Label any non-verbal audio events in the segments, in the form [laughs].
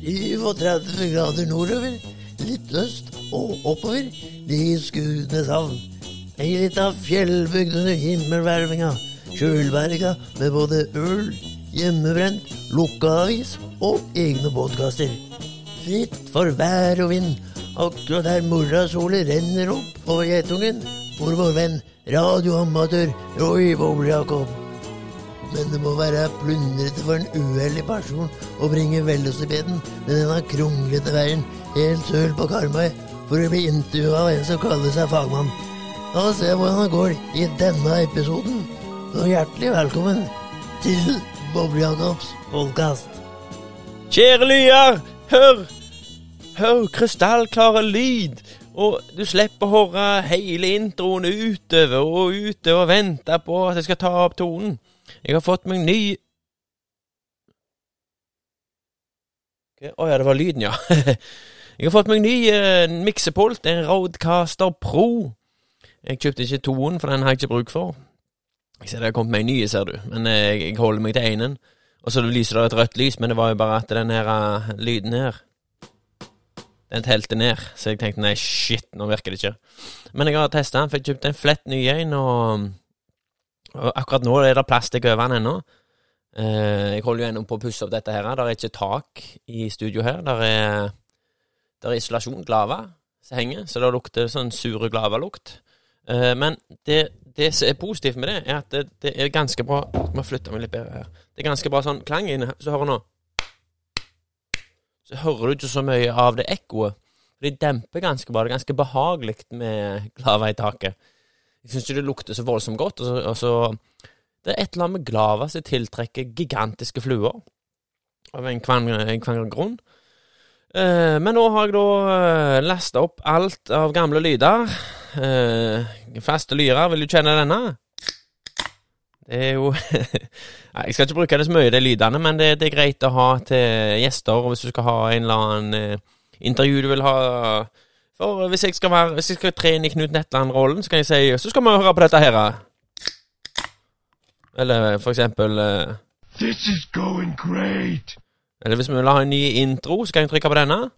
37 grader nordover, litt øst og oppover, de Skudeneshavn. Ei lita fjellbygd under himmelhvelvinga, kjølberga med både øl, hjemmebrent, lukka avis og egne båtkaster. Fritt for vær og vind, akkurat der morrasolet renner opp over Geitungen, bor vår venn radioamatør Roy Boble-Jakob. Men det må være plundrete for en uheldig person å bringe velocipeden med denne kronglete veien helt sør på Karmøy for å bli intervjua av en som kaller seg fagmann. La oss se hvordan det går i denne episoden. Og hjertelig velkommen til Boble-Jacobs podkast. Kjære lyer, hør! Hør krystallklare lyd. Og du slipper å høre hele introen utover og utover og vente på at jeg skal ta opp tonen. Jeg har fått meg ny Å okay. ja, det var lyden, ja. [laughs] jeg har fått meg ny uh, miksepult, en Roadcaster Pro. Jeg kjøpte ikke toen, for den har jeg ikke bruk for. Jeg ser det har kommet meg nye, ser du, men uh, jeg holder meg til enen. Og så lyser det et rødt lys, men det var jo bare at den her uh, lyden her Den telte ned, så jeg tenkte nei, shit, nå virker det ikke. Men jeg har testa den, for jeg kjøpte en flett ny en, og og akkurat nå er det plastikk over den ennå. Eh, jeg holder jo ennå på å pusse opp dette her. Det er ikke tak i studio her. Det er, der er isolasjon, glava, som henger, så det lukter sånn sure glavalukt. Eh, men det, det, som er positivt med det, er at det, det er ganske bra Jeg må flytte meg litt bedre her. Det er ganske bra sånn klang inne. Så hører du nå Så hører du ikke så mye av det ekkoet. Det demper ganske bra. Det er ganske behagelig med glava i taket. Jeg syns ikke det lukter så voldsomt godt. Og så, det er et eller annet med glava som tiltrekker gigantiske fluer av en kvanger grunn. Eh, men nå har jeg da eh, lasta opp alt av gamle lyder. Eh, faste lyrer, vil du kjenne denne? Det er jo [laughs] Jeg skal ikke bruke det så mye, de lydene, men det, det, er greit å ha til gjester hvis du skal ha en eller annen eh, intervju du vil ha for hvis jeg skal, være, hvis jeg skal trene i Knut Netland-rollen, så kan jeg si Så skal vi høre på dette her. Eller for eksempel uh, This is going great. Eller hvis vi vil ha en ny intro, så kan jeg trykke på denne.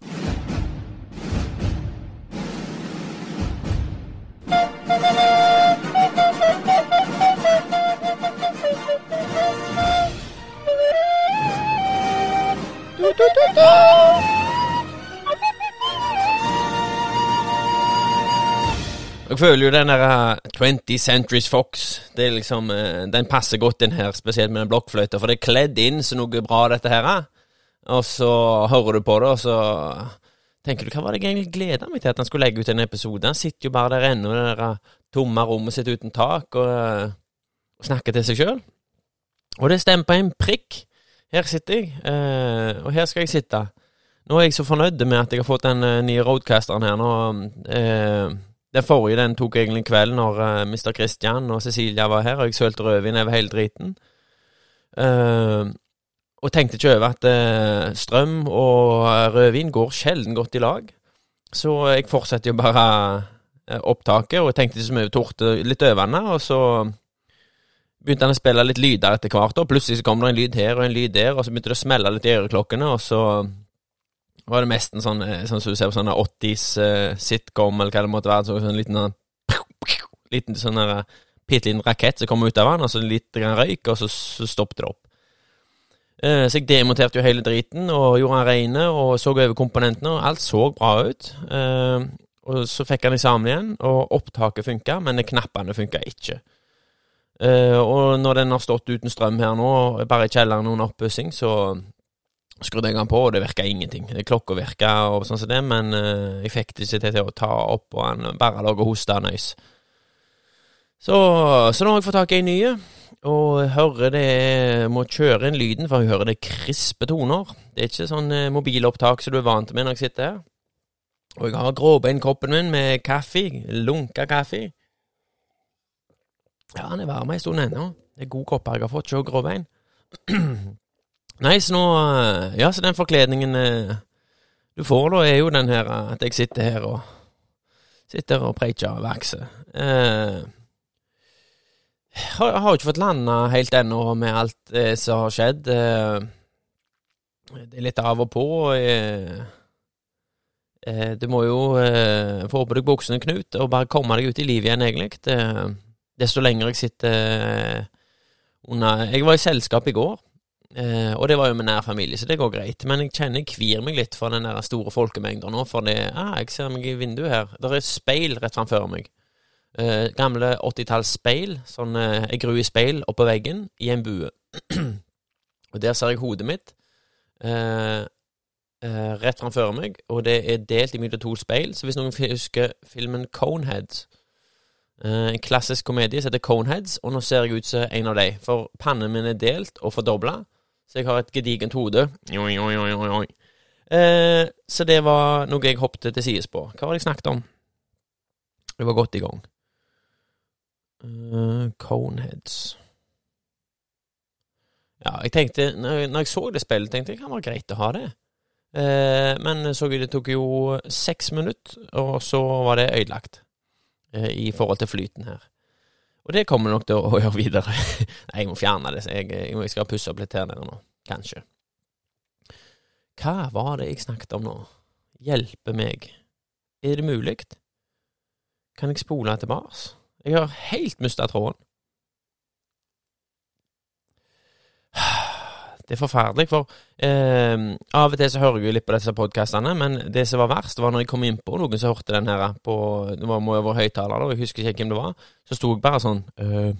Jeg føler jo den der 20 Centuries Fox det er liksom, eh, Den passer godt inn her, spesielt med den blokkfløyta. For det er kledd inn så noe bra, dette her. Og så hører du på det, og så tenker du hva var det jeg egentlig gleda meg til at han skulle legge ut en episode? Han sitter jo bare der ennå det der tomme rommet sitt uten tak og, eh, og snakker til seg sjøl. Og det stemmer på en prikk. Her sitter jeg, eh, og her skal jeg sitte. Nå er jeg så fornøyd med at jeg har fått den nye roadcasteren her. Nå den forrige den tok egentlig kveld når uh, eh, Mr. Christian og Cecilia var her, og jeg sølte rødvin over hele driten. Uh, og tenkte ikke over at uh, strøm og rødvin går sjelden godt i lag. Så jeg fortsetter jo bare opptaket, og jeg tenkte ikke så mye torte litt øvende, og så begynte han å spille litt lyder etter hvert, og plutselig så kom det en lyd her og en lyd der, og så begynte det å smelle litt i øreklokkene, og så var det mest en sånn, eh, sånn som du ser på sånne 80s uh, eh, sitcom, eller hva det måtte være. Så sånn liten sånn liten sånn der, bitte liten rakett som kom ut av den, og så litt røyk, og så, så stoppet det opp. Så jeg demonterte jo hele driten og gjorde den reine og så over komponentene, og alt så bra ut. Og så fikk han eksamen igjen, og opptaket funka, men knappene funka ikke. Og når den har stått uten strøm her nå, bare i kjelleren under oppussing, så skrudde jeg den på, og det virka ingenting. Klokka virka og sånn som det, men uh, jeg fikk det ikke til å ta opp, og han bare lå og hosta nøys. Så, så, nå har jeg fått tak i ei ny, og jeg hører det Må kjøre inn lyden, for jeg hører det krispe toner. Det er ikke sånn uh, mobilopptak som du er vant med når jeg sitter her. Og jeg har gråbeinkoppen min med kaffe, lunka kaffe. Ja, han er varm ei stund ennå. Det er god kopp jeg har fått, sjå gråbein. [clears throat] Nei, så nå eh, Ja, så den forkledningen eh, du får da, er jo den her eh, at jeg sitter her og Sitter og preiker vokser. Eh, har, har ikke fått landa helt ennå med alt eh, som har skjedd. Eh, Det er litt av og på. Eh, du må jo få på deg buksene, Knut, og bare komme deg ut i livet igjen, egentlig. Desto lenger jeg sitter under Jeg var i selskap i går, eh, og det var jo med nær familie, så det går greit. Men jeg kjenner jeg kvir meg litt for den der store folkemengda nå, for det ah, Jeg ser meg i vinduet her. Det er speil rett framfor meg. Eh, gamle 80-tallsspeil, sånn eh, gruer i speil oppå veggen, i en bue. [clears throat] og der ser jeg hodet mitt. Eh, eh, rett framfor meg, og det er delt imellom to speil. Så hvis noen husker filmen Coneheads eh, En klassisk komedie som heter Coneheads, og nå ser jeg ut som en av dem. For pannen min er delt og fordobla, så jeg har et gedigent hode. Oi, oi, oi, oi. Eh, så det var noe jeg hoppet til sides på. Hva var det jeg snakket om? Jeg var godt i gang. Uh, Coneheads Ja, jeg tenkte Når jeg, så det spillet, tenkte jeg det kan være greit å ha det. Eh, men så det tok jo seks minutter, og så var det ødelagt eh, i forhold til flyten her. Og det kommer nok til å, gjøre videre. [laughs] Nei, jeg må fjerne det. Jeg, jeg skal pusse opp litt her nede nå. Kanskje. Hva var det jeg snakket om nå? Hjelpe meg. Er det mulig? Kan jeg spole tilbake? Jeg har helt mista tråden. Det er forferdelig, for eh, av og til så hører jeg jo litt på disse podkastene, men det som var verst, var når jeg kom inn på noen som hørte den her på Det var med over høyttaler, og jeg husker ikke hvem det var. Så sto jeg bare sånn øh,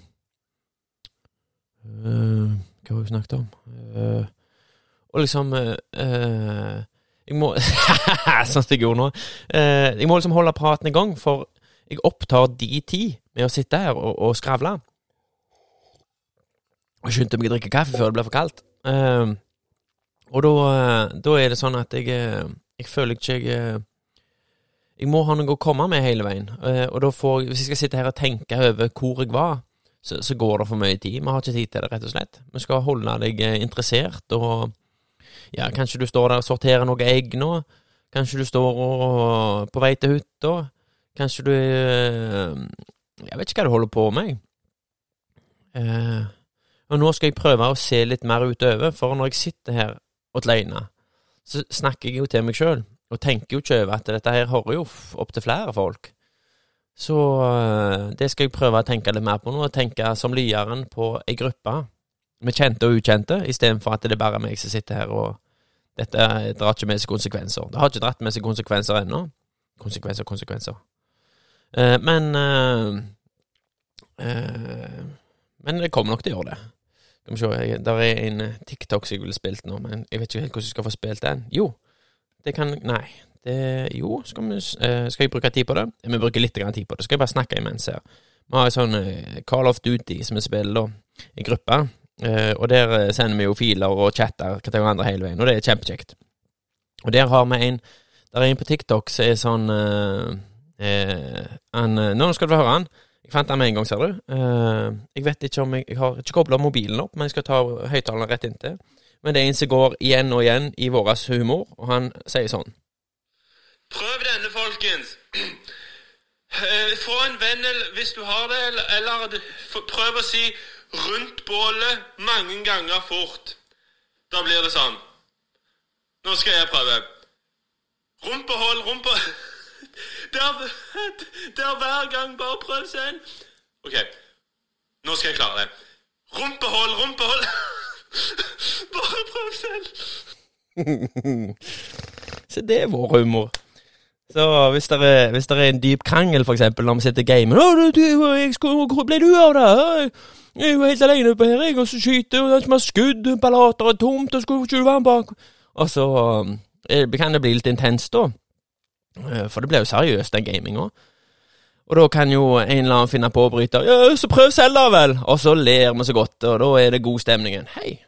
øh, Hva har jeg snakket om? Øh, og liksom Jeg må [laughs] Sånn som jeg gjorde nå. Jeg må liksom holde praten i gang, for jeg opptar de tid med å sitte her og, og skravle. Og skyndte meg å drikke kaffe før det ble for kaldt. Eh, og eh, da er det sånn at jeg, eh, jeg føler ikke jeg eh, Jeg må ha noe å komme med hele veien. Og da får jeg, hvis jeg skal sitte her og tenke over hvor jeg var, så, så går det for mye tid. Vi har ikke tid til det, rett og slett. Vi skal holde deg interessert, og ja, kanskje du står der og sorterer noe egg nå. Kanskje du står og, på vei til hytta. Kanskje du Jeg vet ikke hva du holder på med. Eh, og nå skal jeg prøve å se litt mer utover, for når jeg sitter her alene, så snakker jeg jo til meg sjøl, og tenker jo ikke over at dette her hører jo opp til flere folk. Så eh, det skal jeg prøve å tenke litt mer på nå, og tenke som lyeren på ei gruppe med kjente og ukjente, istedenfor at det er bare meg som sitter her og dette drar ikke med seg konsekvenser. Det har ikke dratt med seg konsekvenser ennå. Konsekvenser, konsekvenser. Eh, men eh, eh, Men det kommer nok til å gjøre det. Skal vi se, der er en eh, TikTok som jeg ville spilt nå, men jeg vet ikke helt hvordan jeg skal få spilt den. Jo, det kan Nei. Det, jo, skal, vi, eh, skal jeg bruke tid på det? Vi bruker litt tid på det. Skal jeg bare snakke imens her. Vi har en sånn eh, Call of Duty som vi spiller i gruppe. Og der sender vi jo filer og chatter til hverandre hele veien, og det er kjempekjekt. Og der har vi en Der er en på TikTok som er sånn uh, uh, han, Nå skal du høre han. Jeg fant den med en gang, ser du. Uh, jeg vet ikke om jeg Jeg har ikke kobla mobilen opp, men jeg skal ta høyttaleren rett inntil. Men det er en som går igjen og igjen i vår humor, og han sier sånn. Prøv denne, folkens. Eh, Få en venn hvis du har det, eller, eller prøv å si 'rundt bålet' mange ganger fort. Da blir det sånn. Nå skal jeg prøve. Rumpehold, rumpe... Det er, er hver gang. Bare prøv en. OK. Nå skal jeg klare det. Rumpehold, rumpehold. [laughs] Bare prøv selv. [laughs] Så det er vår humor. Så hvis det er, hvis det er en dyp krangel, for eksempel, når vi sitter i gamen Hvor ble du av det? Jeg jo helt alene oppe her, jeg, og så skyter og det er skudd, ballater er tomt, og skulle ikke du være bak? Og så eh, kan det bli litt intenst, da. Eh, For det blir jo seriøst, den gaminga. Og da kan jo en eller annen finne på å bryte Ja, så prøv selv, da vel! Og så ler vi så godt, og da er det god stemning. Hei!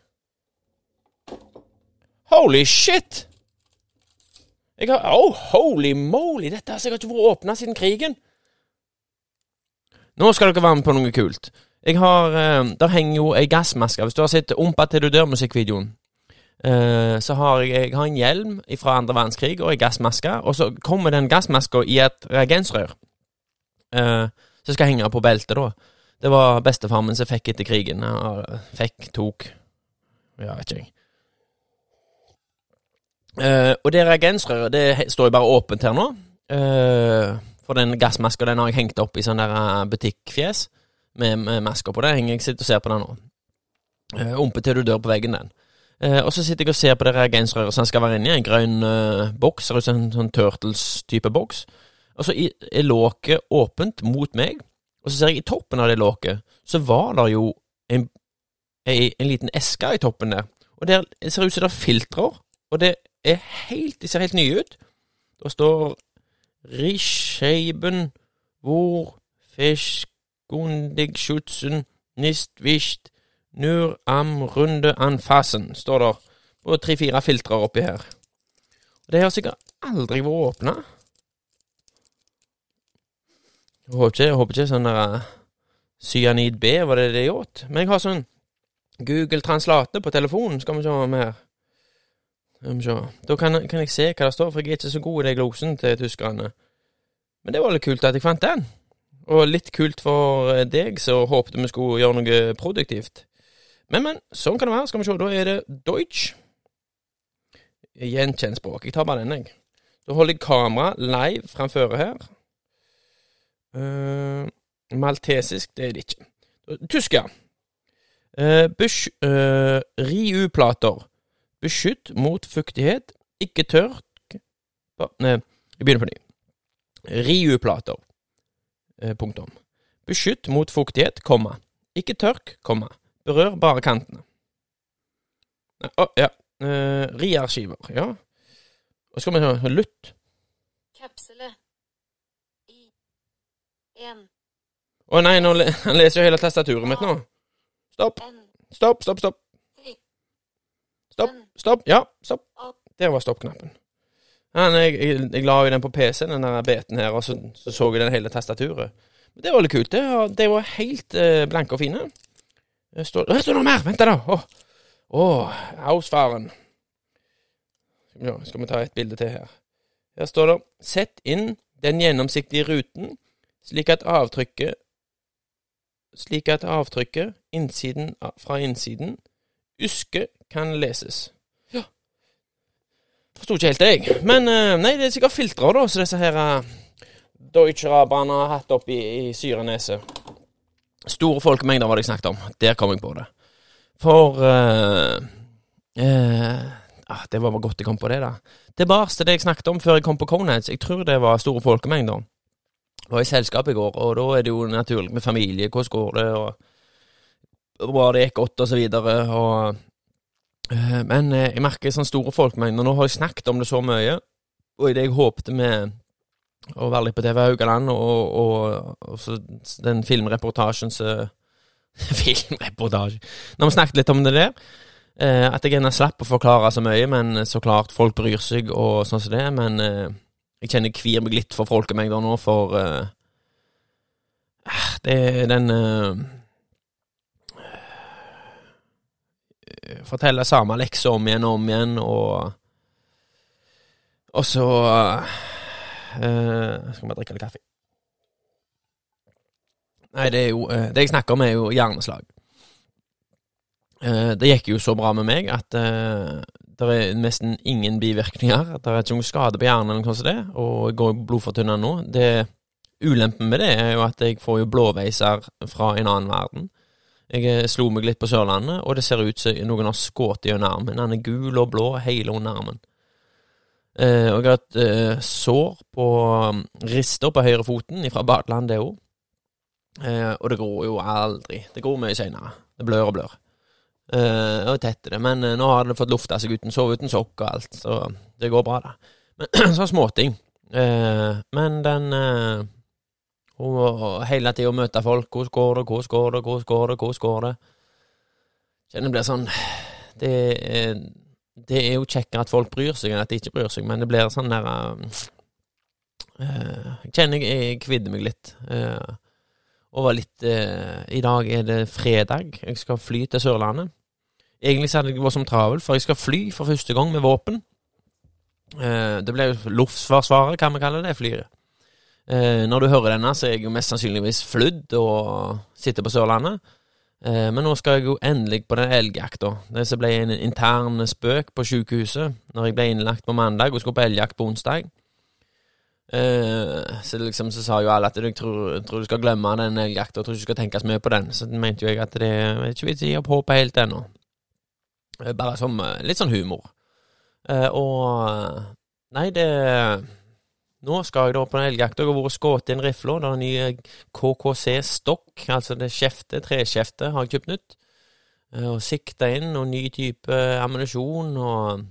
Holy shit! Jeg har Oh, holy moly! Dette har sikkert ikke vært åpna siden krigen. Nå skal dere være med på noe kult. Jeg har eh, Der henger jo ei gassmaske. Hvis du har sett Ompa til du dør-musikkvideoen, så har jeg, jeg har en hjelm fra andre verdenskrig og ei gassmaske, og så kommer den gassmaska i et reagensrør. Eh, som skal henge på beltet, da. Det var bestefar min som fikk etter krigen. Ja, fikk, tok Ja, vet ikke jeg. Eh, og det reagensrøret det står jo bare åpent her nå. Eh, for den gassmaska den har jeg hengt opp i sånn der eh, butikkfjes med, med masker på det. Henger Jeg sitter og ser på den nå. Ompe til du dør på veggen, den. Eh, og så sitter jeg og ser på det reagensrøret som skal være inni. En grønn eh, boks, ser en sånn Turtles-type boks. Og så er låket åpent mot meg, og så ser jeg i toppen av det låket, så var det jo en, en, en liten eske i toppen der. Og der det ser ut som det er filtrer, og det er helt, de ser helt nye ut. Det står Rischeiben, hvor fiskundig schützen nicht wischt, nur am runde anfassen, står det. Og tre-fire filtre oppi her. Og Det har sikkert aldri vært åpna. Jeg håper ikke, jeg håper ikke sånn der eh, Cyanid B var det det gjort. Men jeg har sånn Google Translate på telefonen. Skal vi se om her. Skal vi se. Da kan, kan jeg se hva det står, for jeg er ikke så god i den glosen til tyskerne. Men det var litt kult at jeg fant den. Og litt kult for eh, deg som håpte vi skulle gjøre noe produktivt. Men, men, sånn kan det være. Skal vi se, da er det Deutsch. Gjenkjent språk. Jeg tar bare den, jeg. Da holder jeg kamera live framfor her. Uh, maltesisk, det er det ikke. Tysk, ja. Uh, bush, eh, Riu-plater. Beskytt mot fuktighet, ikke tørk Nei, jeg begynner på ny. Riu-plater. Eh, punktum. Beskytt mot fuktighet, komma. Ikke tørk, komma. Berør bare kantene. Å, Å, ja. Uh, Riarskiver, ja. Og skal vi se Lutt. Kapsele. I. En. Å nei, nå han leser jo hele tastaturet mitt nå. Stopp, stopp, stopp, stopp. Stopp, stopp. Ja, stopp. Opp. Der var stoppknappen. Ja, jeg, jeg, jeg la jo den på PC-en, den der beten her, og så så, så jeg den hele tastaturet. Men det var litt kult. Det, var- det var helt eh, blanke og fine. Det står, det står noe mer! Vent da! Åh, oh. Ausfaren. Vi, skal vi ta et bilde til her. Her står det 'Sett inn den gjennomsiktige ruten slik at avtrykket slik at avtrykket innsiden, fra innsiden Uske kan leses. Ja. Forsto ikke helt det, jeg. Men eh, nei, det er sikkert filtre, da, så disse her uh, Deutsche-araberne har hatt oppi i Syreneset. Store folkemengder var det jeg snakket om. Der kom jeg på det. For uh, ah, Det var godt jeg kom på det, da. Tilbake til det jeg snakket om før jeg kom på Coneheads. Jeg tror det var store folkemengder. Jeg var i selskap i går, og da er det jo naturlig med familie. Hvordan går det? og Var det gikk godt, og så videre. Og, uh, men jeg merker sånne store folkemengder. Nå har jeg snakket om det så mye, og i det jeg håpte med å være litt på TV Haugaland, og, og, og så den filmreportasjen som [laughs] Filmreportasje. Når vi snakket litt om det der, eh, at jeg gjerne slapp å forklare så mye, men så klart folk bryr seg og sånn som det, men eh, jeg kjenner kvir meg litt for folkemengder nå, for eh, det er den eh, eh, Fortelle samme lekse om igjen og om igjen, og Og så eh, Skal vi drikke litt kaffe? Nei, det er jo eh, Det jeg snakker om, er jo hjerneslag. Eh, det gikk jo så bra med meg at det er nesten ingen bivirkninger. Det er ikke noen skade på hjernen eller noe sånt som det, og jeg går jo blodfortynnende nå. Det Ulempen med det er jo at jeg får jo blåveiser fra en annen verden. Jeg slo meg litt på Sørlandet, og det ser ut som noen har skutt gjennom armen. Den er gul og blå hele under armen. Eh, og jeg har et eh, sår på um, rister på høyrefoten fra badeland, det òg. Eh, og det går jo aldri. Det går mye seinere. Det blør og blør. Eh, og tett er det. Men eh, nå har det fått lufta seg uten sove uten sokk og alt, så det går bra, da. Men [clears throat] så småting. Eh, men den eh, og hele tida møter folk. Hvordan går det, hvordan går det, hvordan går det, hvordan går det? Kjenner det blir sånn det er, det er jo kjekkere at folk bryr seg enn at de ikke bryr seg, men det blir sånn der eh, eh, Jeg kjenner jeg, jeg kvidder meg litt. Uh, og litt uh, I dag er det fredag. Jeg skal fly til Sørlandet. Egentlig så hadde jeg vært som travel, for jeg skal fly for første gang med våpen. Det ble jo Luftforsvaret, kan vi kalle det, flyet. Når du hører denne, så er jeg jo mest sannsynligvis flydd og sitter på Sørlandet. Eh, men nå skal jeg jo endelig på den elgjakta. Det som ble en intern spøk på sykehuset når jeg ble innlagt på mandag og skulle på elgjakt på onsdag. Eh, så liksom så sa jo alle at jeg tror, tror du skal glemme den elgjakta, tror du skal tenke så mye på den. Så mente jo jeg at det er ikke vits i å håpet helt ennå. Eh, Bare som litt sånn humor. Og Nei, det Nå skal jeg da på den elgjakta. Jeg har vært og skutt inn rifla. Det er en ny eh, KKC-stokk, altså det skjeftet, treskjeftet, har jeg kjøpt nytt. Eh, Og sikta inn, og ny type ammunisjon, og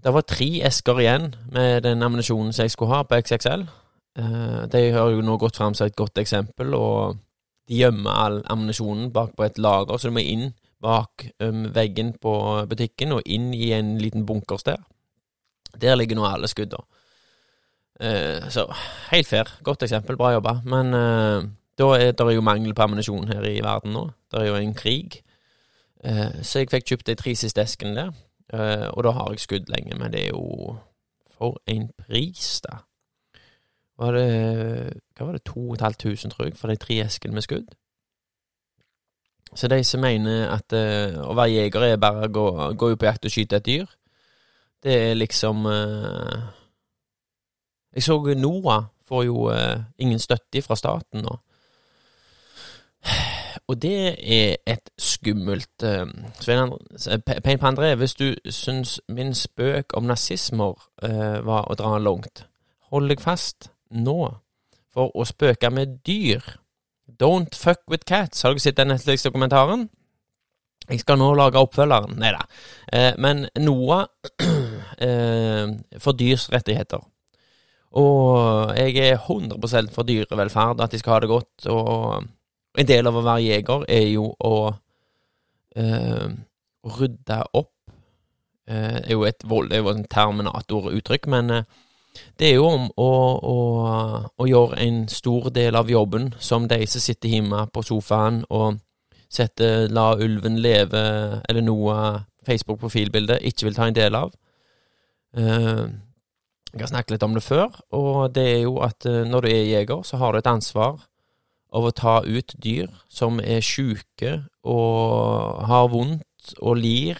Det var tre esker igjen med den ammunisjonen som jeg skulle ha på XXL. Eh, De har jo nå gått fram som et godt eksempel, og de gjemmer all ammunisjonen bak på et lager, så du må inn bak um, veggen på butikken og inn i en liten bunkers der. Der ligger nå alle skudda. Eh, så helt fair. Godt eksempel. Bra jobba. Men eh, da er det jo mangel på ammunisjon her i verden nå. Det er jo en krig. Eh, så jeg fikk kjøpt de tre siste eskene der, og da har jeg skudd lenge. Men det er jo For en pris, da. Var det Hva var det, 2500, tror jeg, for de tre eskene med skudd? Så de som mener at å være jeger er bare å gå, gå ut på jakt og skyte et dyr, det er liksom eh, Jeg så NOAH får jo eh, ingen støtte fra staten nå. [sighs] Og det er et skummelt eh, Svein André, Pein på André, hvis du syns min spøk om nazismer eh, var å dra langt, hold deg fast nå. For å spøke med dyr Don't fuck with cats. Har du sett den Netflix-dokumentaren? Jeg skal nå lage oppfølgeren. Nei da. Eh, men Noah [clears throat] eh, for dyrs rettigheter. Og jeg er 100% for dyrevelferd, at de skal ha det godt. Og en del av å være jeger er jo å eh, rydde opp. Eh, er jo et vold, det er jo en terminatoruttrykk, men eh, det er jo om å, å, å gjøre en stor del av jobben som de som sitter hjemme på sofaen og setter 'La ulven leve' eller noe Facebook-profilbilde ikke vil ta en del av. Jeg har snakket litt om det før, og det er jo at eh, når du er jeger, så har du et ansvar av å ta ut dyr som er sjuke og har vondt og lir,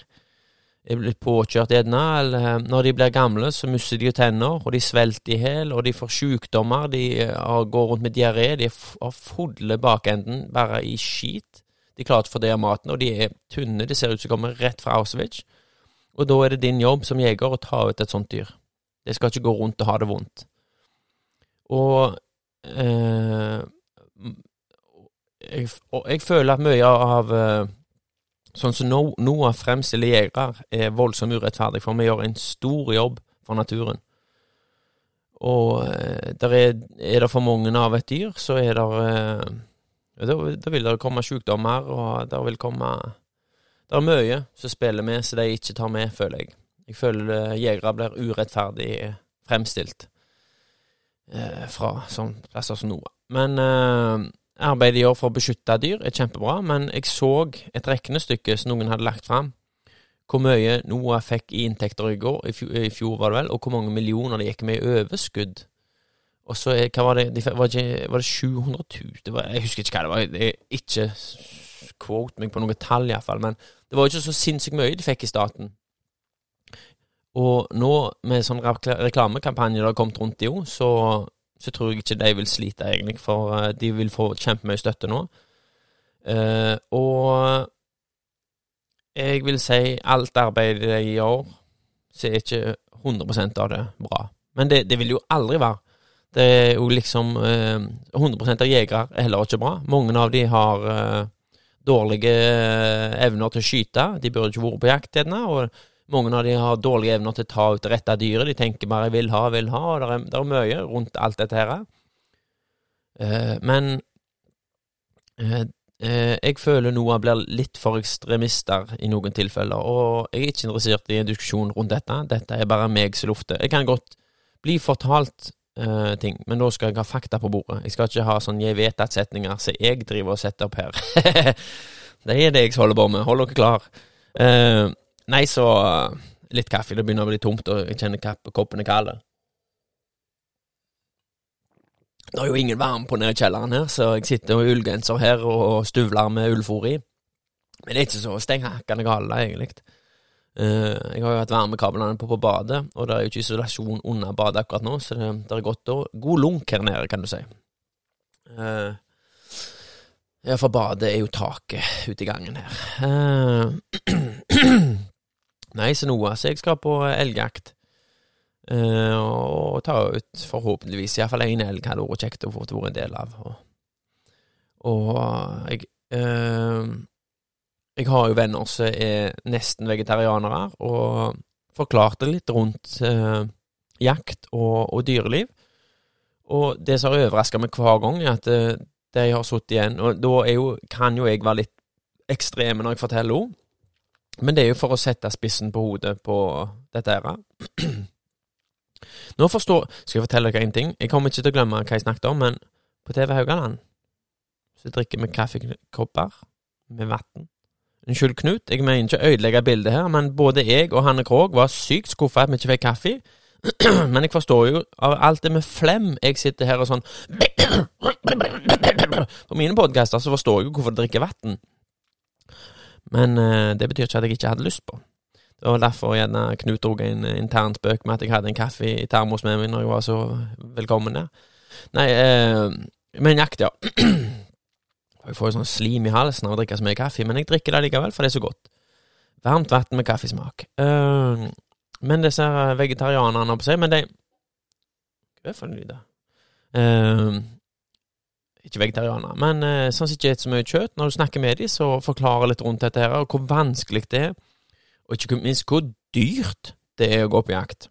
er blitt påkjørt gjerne, eller eh, når de blir gamle, så mister de jo tenner, og de svelter i hjel, og de får sjukdommer, de eh, går rundt med diaré, de har fulle bakenden bare i skit. De klarer ikke å fordøye maten, og de er tynne, de ser ut som de kommer rett fra Auschwitz. Og da er det din jobb som jeger å ta ut et sånt dyr. Det skal ikke gå rundt og ha det vondt. Og eh, jeg, og jeg føler at mye av eh, Sånn som No- Noah fremstiller jegere, er voldsomt urettferdig, for vi gjør en stor jobb for naturen. Og eh, der er, er det for mange av et dyr, så er det eh, da vil det komme sykdommer, og det vil komme Det er mye som spiller med, så de ikke tar med, føler jeg. Jeg føler jegere blir urettferdig fremstilt eh, fra sånn plasser som Noah. Men eh, Arbeidet de gjør for å beskytte dyr er kjempebra, men jeg så et regnestykke som noen hadde lagt fram. Hvor mye Noah fikk i inntekter i, går, i, fjor, i fjor, var det vel, og hvor mange millioner de gikk med i overskudd. Og så var det, de, var, det var det 700 000? Det var, jeg husker ikke hva det var. Det er ikke quote meg på noe tall, iallfall. Men det var jo ikke så sinnssykt mye de fikk i staten. Og nå, med sånn rekla- reklamekampanje det har kommet rundt i jo, så så tror jeg ikke de vil slite, egentlig, for eh, de vil få kjempemye støtte nå. Eh, og jeg vil si alt arbeidet de gjør, så er ikke 100% av det bra. Men det, det vil jo aldri være. Det er jo liksom eh, 100 av jegere er heller ikke bra. Mange av de har eh, dårlige eh, evner til å skyte. De burde ikke vært på jakt gjerne. Og mange av de har dårlige evner til å ta ut det rette dyret. De tenker bare 'jeg vil ha, vil ha', og det er, det er mye rundt alt dette her. Eh, men eh, eh, jeg føler Noah blir litt for ekstremister i noen tilfeller, og jeg er ikke interessert i en diskusjon rundt dette. Dette er bare meg som lufter. Jeg kan godt bli fortalt eh, ting, men da skal jeg ha fakta på bordet. Jeg skal ikke ha sånn 'jeg vet at'-setninger som jeg driver og setter opp her. [laughs] det er det jeg holder på med. Hold dere klar. Eh, nei, så eh, litt kaffe. Det begynner å bli tomt, og jeg kjenner koppen er kald. Det er jo ingen varme på nede i kjelleren her, så jeg sitter med ullgenser her og stuvler med ullfòr i. Men det er ikke så steinhakkende gale, egentlig. Eh, jeg har jo hatt varmekablene på på badet, og det er jo ikke isolasjon under badet akkurat nå, så det, det er godt og god lunk her nede, kan du si. Eh, ja, for badet er jo taket ute i gangen her. [clears throat] [clears throat] Eh, Nei, så noe. Så jeg skal på elgjakt. Eh, og ta ut forhåpentligvis iallfall én elg hadde vært kjekt å få vært en del av. Og, og jeg eh, Jeg har jo venner som er nesten vegetarianere, og forklarte litt rundt eh, jakt og, og, dyreliv. Og det som har overraska meg hver gang, er at eh, de har sittet igjen Og da jo, kan jo jeg være litt ekstreme når jeg forteller henne. Men det er jo for å sette spissen på hodet på dette her. [clears throat] Nå forstår Skal jeg fortelle dere en ting? Jeg kommer ikke til å glemme hva jeg snakket om, men på TV Haugaland så drikker vi kaffekopper med vann. Unnskyld, Knut, jeg mener ikke å ødelegge bildet her, men både jeg og Hanne Krogh var sykt skuffa at vi ikke fikk kaffe. [clears throat] men jeg forstår jo av alt det med flem jeg sitter her og sånn [clears throat] På mine podkaster så forstår jeg jo hvorfor de drikker vann. Men uh, det betyr ikke at jeg ikke hadde lyst på. Det var derfor gjerne Knut dro en intern spøk med at jeg hadde en kaffe i termos med meg når jeg var så velkommen der. Nei, eh, men jakt, ja. [clears throat] Jeg får jo sånn slim i halsen av å drikke så mye kaffe, men jeg drikker det likevel, for det er så godt. Varmt vann med kaffesmak. Uh, men disse vegetarianerne på seg, men de Hva er det for en lyd, da? Uh, ikke vegetarianere, men uh, sånn som ikke spiser så mye kjøtt. Når du snakker med dem, så forklarer litt rundt dette her, og hvor vanskelig det er, og ikke minst hvor dyrt det er å gå på jakt.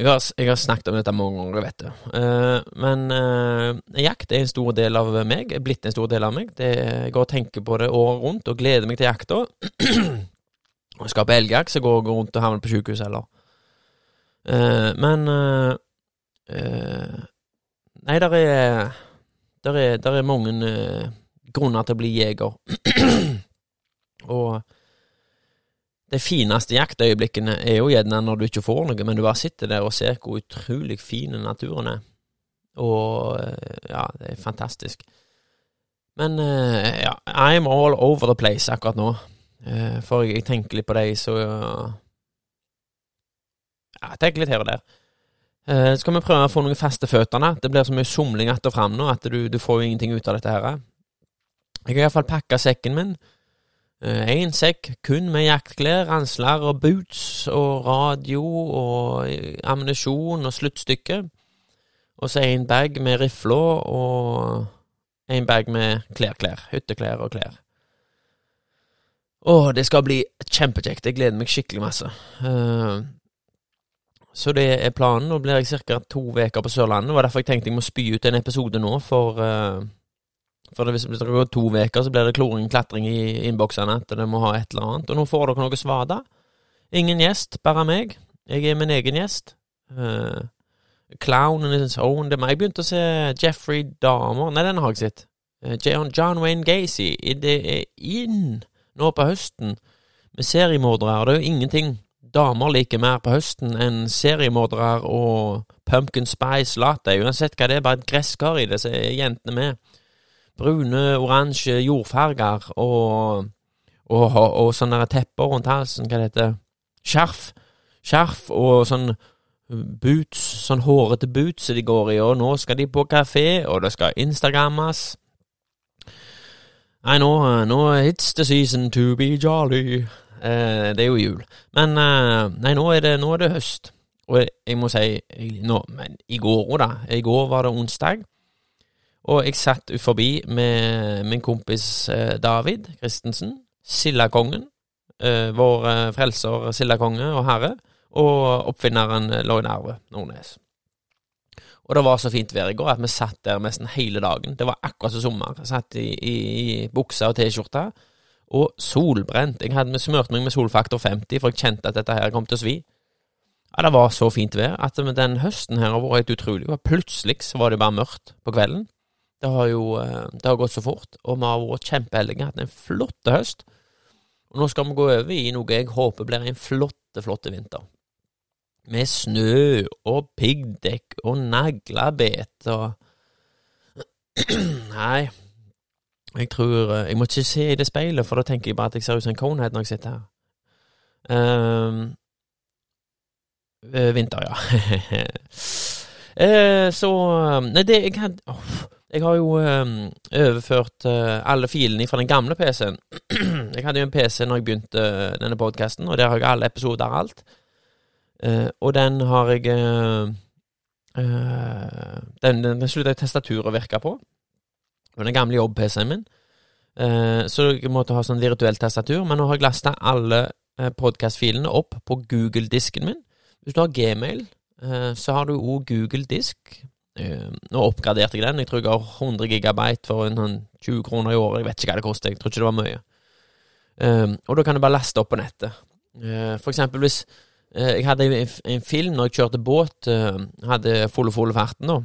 Jeg har, jeg har, snakket om dette mange ganger, vet du. Uh, men uh, jakt er en stor del av meg, er blitt en stor del av meg. Det, jeg går og tenker på det året rundt og gleder meg til jakta. [clears throat] Skal på elgjakt, så går jeg rundt og havner på sykehus eller. Uh, men Nei, der er Der er, der er mange grunner til å bli jeger. [clears throat] og de fineste jaktøyeblikkene er jo gjerne når du ikke får noe, men du bare sitter der og ser hvor utrolig fin naturen er. Og ja, det er fantastisk. Men ja, I'm all over the place akkurat nå. For jeg tenker litt på de så Ja, jeg tenker litt her og der. Så skal vi prøve å få noen faste føttene. Det blir så mye somling att fram nå at du, du får jo ingenting ut av dette her. Jeg har iallfall pakka sekken min. Én uh, sekk kun med jaktklær, ransler og boots og radio og ammunisjon og sluttstykke. Og så en bag med rifler og en bag med klær-klær. Hytteklær og klær. Å, det skal bli kjempekjekt. Jeg gleder meg skikkelig masse. Uh, så det er planen. Nå blir jeg ca. to uker på Sørlandet. Det var derfor jeg tenkte jeg må spy ut en episode nå, for uh, for hvis det går to uker, så blir det kloring, klatring i innboksene at det må ha et eller annet. Og nå får dere noe svada. Ingen gjest, bare meg. Jeg er min egen gjest. Uh, Clown in his own Jeg begynte å se Jeffrey Dahmer Nei, den har jeg sett. Uh, John Wayne Gacy. Det er inn nå på høsten med seriemordere. Det er jo ingenting damer liker mer på høsten enn seriemordere og pumpkin spice latte. Uansett hva det er, bare et gresskar i det, så er jentene med brune, oransje jordfarger og, og, og, og sånne tepper rundt halsen, hva det heter, skjerf. Skjerf og sånn boots, sånn hårete boots som de går i, og nå skal de på kafé, og det skal instagrammes. Nei, nå, nå it's the season to be jolly. Eh, det er jo jul. Men eh, nei, nå er, det, nå er det høst. Og jeg må si nå, Men i går, da. I går var det onsdag. Og jeg satt forbi med min kompis eh, David Christensen, Sildakongen, vår frelser sildakonge og herre, og oppfinneren Lloyd Arve Nordnes. Og det var så fint vær i går at vi satt der nesten hele dagen. Det var akkurat som sommer. Satt i, i, i buksa og T-skjorte, og solbrent. Jeg hadde smurt meg med solfaktor 50, for jeg kjente at dette her kom til å svi. Ja, Det var så fint vær at den høsten her har vært helt utrolig. Plutselig så var det bare mørkt på kvelden. Det har jo eh, det har gått så fort, og vi har vært kjempeheldige. Hatt en flott høst. Og nå skal vi gå over i noe jeg håper blir en flotte, flotte vinter. med snø og piggdekk og naglebet og [clears throat] Nei, jeg tror eh, Jeg må ikke se i det speilet, for da tenker jeg bare at jeg ser ut som en conehead når jeg sitter her. Ehm, eh, vinter, ja. [laughs] Eh, så Nei, det jeg hadde oh, Jeg har jo um, overført uh, alle filene fra den gamle PC-en. [clears throat] jeg hadde jo en PC når jeg begynte uh, denne podkasten, og der har jeg alle episoder og alt. Og den har jeg Den, den, slutta jeg tastaturet å virke på. Var den gamle jobb-PC-en min. Eh, så jeg måtte ha sånn virtuell tastatur. Men nå har jeg lasta alle eh, podkast-filene opp på Google-disken min. Hvis du har Gmail, eh, så har du òg Google-disk. Eh, nå oppgraderte jeg den. Jeg tror jeg har 100 gigabyte for en sånn 20 kroner i året. Jeg vet ikke hva det koster. Jeg tror ikke det var mye. Og da kan du bare laste opp på nettet. For eksempel hvis jeg hadde en, film når jeg kjørte båt, hadde fulle, fulle farten da.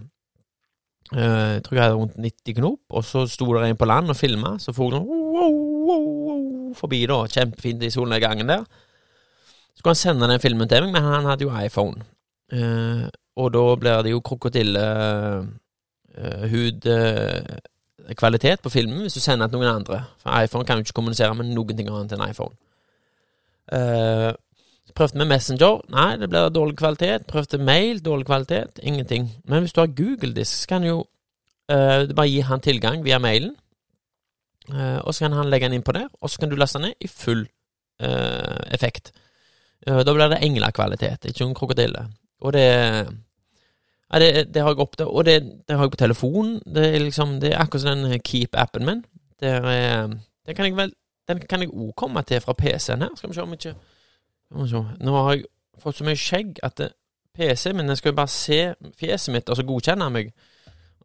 Eh, jeg tror jeg hadde rundt 90 knop, og så sto det en på land og filma, så for sånn wow, wow, wow, forbi, da, kjempefint i solnedgangen der. Så skulle han sende den filmen til meg, men han hadde jo iPhone. Eh, og da blir det jo krokodillehud-kvalitet på filmen hvis du sender til noen andre. For iPhone kan jo ikke kommunisere med noen ting annet enn iPhone. Eh, prøvde med Messenger. Nei, det blir dårlig kvalitet. Prøvde mail. Dårlig kvalitet. Ingenting. Men hvis du har Google-disk, så kan du jo uh, bare gi han tilgang via mailen. Uh, og så kan han legge den inn på der, og så kan du laste den ned i full uh, effekt. Da blir det englekvalitet, ikke noen krokodille. Og det ja, det, det har jeg opp til, og det, det har jeg på telefonen. Det er liksom, det er akkurat som den Keep-appen min. Er, den kan jeg vel Den kan jeg òg komme til fra PC-en her. Skal vi se om ikke. Nå har jeg fått så mye skjegg at det- PC-en min skal jo bare se fjeset mitt og så godkjenne meg.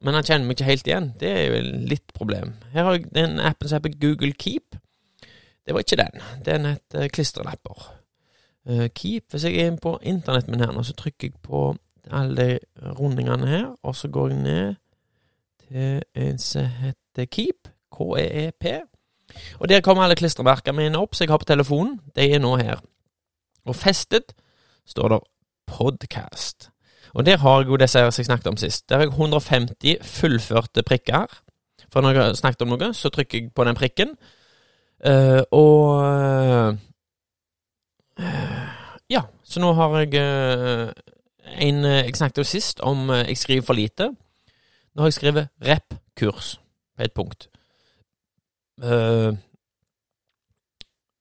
Men han kjenner meg ikke helt igjen. Det er jo litt problem. Her har jeg den appen som heter Google Keep. Det var ikke den. Den het eh, klistrelapper. Eh, Keep, hvis jeg er på internettet min her nå, så trykker jeg på alle rundingene her, og så går jeg ned til en som heter Keep, K-E-E-P. Og der kommer alle klistremerkene mine opp som jeg har på telefonen. De er nå her. Og festet står det podcast. Og der har jeg jo disse som jeg snakket om sist. Der har jeg 150 fullførte prikker. For når jeg har snakket om noe, så trykker jeg på den prikken. Uh, og uh, Ja, så nå har jeg uh, en Jeg snakket jo sist om jeg skriver for lite. Nå har jeg skrevet rep-kurs på et punkt.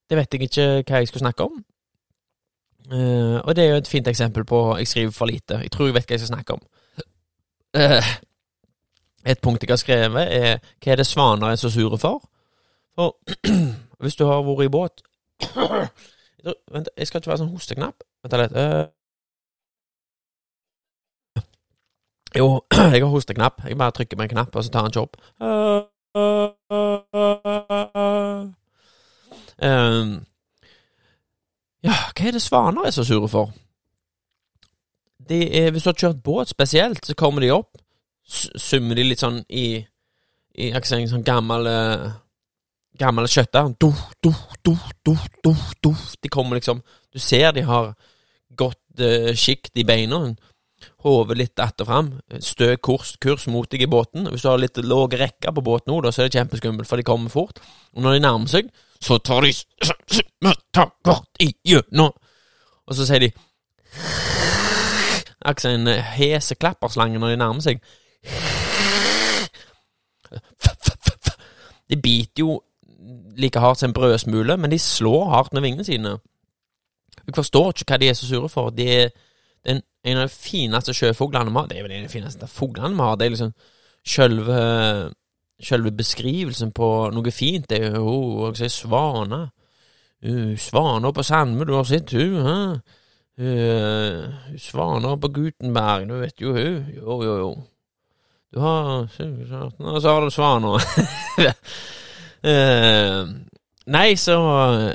Det vet jeg ikke hva jeg skulle snakke om. Eh, og det er jo et fint eksempel på jeg skriver for lite. Jeg tror jeg vet hva jeg skal snakke om. Uh, et punkt jeg har skrevet, er hva er det svaner er så sure for? For [clears throat] hvis du har vært i båt Vent, jeg skal ikke være sånn hosteknapp. Vent litt. Uh, jo, [clears throat] jeg har hosteknapp. Jeg bare trykker på en knapp, og så tar han ikke opp. Ehm, ja, hva er det svaner er så sure for? De er, hvis du har kjørt båt spesielt, så kommer de opp, summer de litt sånn i, i en sånn gammel eh, Gammel kjøttdeig. Do, do, do, do, do, do. De kommer liksom Du ser de har godt uh, sjikt i beina. Hodet litt att og fram. Stø kurs, kurs mot deg i båten. Hvis du har litt låg rekke på båten nå, da, så er det kjempeskummelt, for de kommer fort. Og når de nærmer seg, så tar de i igjennom. Og så sier de Akkurat som en hese klapperslange når de nærmer seg. De biter jo like hardt som en brødsmule, men de slår hardt med vingene sine. Jeg forstår ikke hva de er så sure for. De er den, en av de fineste sjøfuglene vi har. Det er vel en av de fineste fuglene vi har. Det er liksom sjølve Sjølve beskrivelsen på noe fint. Det er jo jeg sier svane. Uh, svaner på Sandme, du har sett hun, hæ? Uh, svaner på Gutenberg, du vet jo hun. Jo, jo, jo. Du har Og så har du svaner. uh, [laughs] nei, så,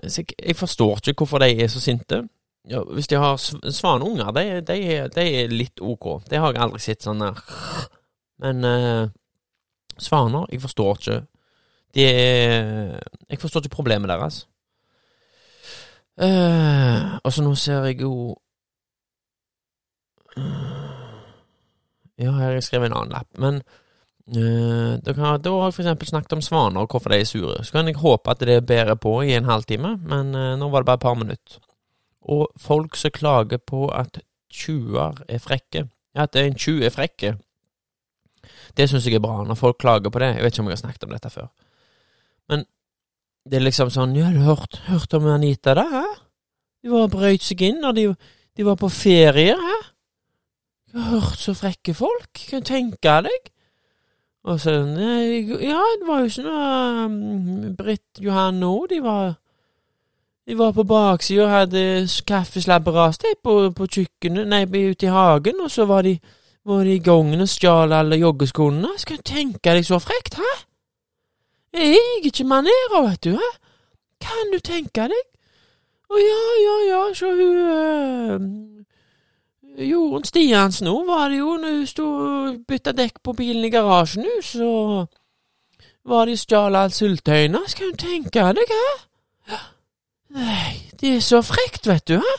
så jeg, forstår ikke hvorfor de er så sinte. Ja, hvis de har sv- svaneunger, de, de, de er litt ok. Det har jeg aldri sett sånn der. Men eh, svaner, jeg forstår ikke De er Jeg forstår ikke problemet deres. Uh, altså, nå ser jeg jo Ja, her har jeg skrevet en annen lapp. Men uh, da, kan, da har jeg for eksempel snakket om svaner og hvorfor de er sure. Så kan jeg håpe at det bærer på i en halvtime, men uh, nå var det bare et par minutter. Og folk som klager på at tjuver er frekke, at en tjuv er frekke, det syns jeg er bra, når folk klager på det. Jeg vet ikke om jeg har snakket om dette før. Men det er liksom sånn Ja, du hørt, hørt om Anita, da? Hæ? De var brøyt seg inn når de, de var på ferie, hæ? Jeg har hørt så frekke folk. Kan du tenke deg? Og så Ja, det var jo ikke noe um, Britt Johanne òg, de var De var på baksida og hadde kaffeslabberas på, på kjøkkenet, nei, ute i hagen, og så var de, var det i gangen og stjal alle joggeskoene. Skal du tenke deg så frekt, hæ? Jeg er ikke manerer, vet du, hæ? Kan du tenke deg? Å ja, ja, ja, så hun øh, Jorunn Stiansen òg var det jo når hun sto og bytta dekk på bilen i garasjen, hun, så var det stjal alt syltetøyene. Skal du tenke deg, hæ? Nei, det er så frekt, vet du, hæ?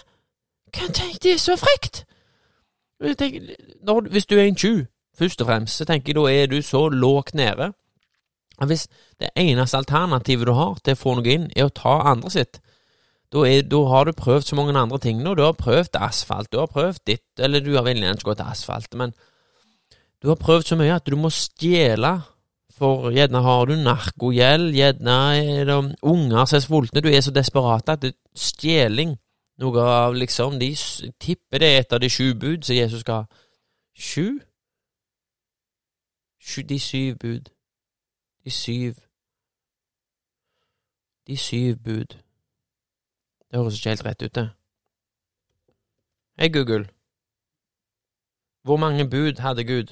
Kan tenke, det er så frekt. Tenker, når, hvis du er en tjuv, først og fremst, så tenker jeg da er du så lågt nede. Hvis det eneste alternativet du har til å få noe inn, er å ta andre sitt, da, har du prøvd så mange andre ting nå. Du har prøvd asfalt, du har prøvd ditt, eller du har vel ikke gått til asfalt, men du har prøvd så mye at du må stjele. For gjerne har du narkogjeld, gjerne er det unger som er sultne, du er så desperat at det stjeling Noe av liksom De tipper det er et av de sju bud som Jesus skal ha. Sju? Sju De syv bud. De syv De syv bud. Det høres ikke helt rett ut, det. Hei, Google. Hvor mange bud hadde Gud?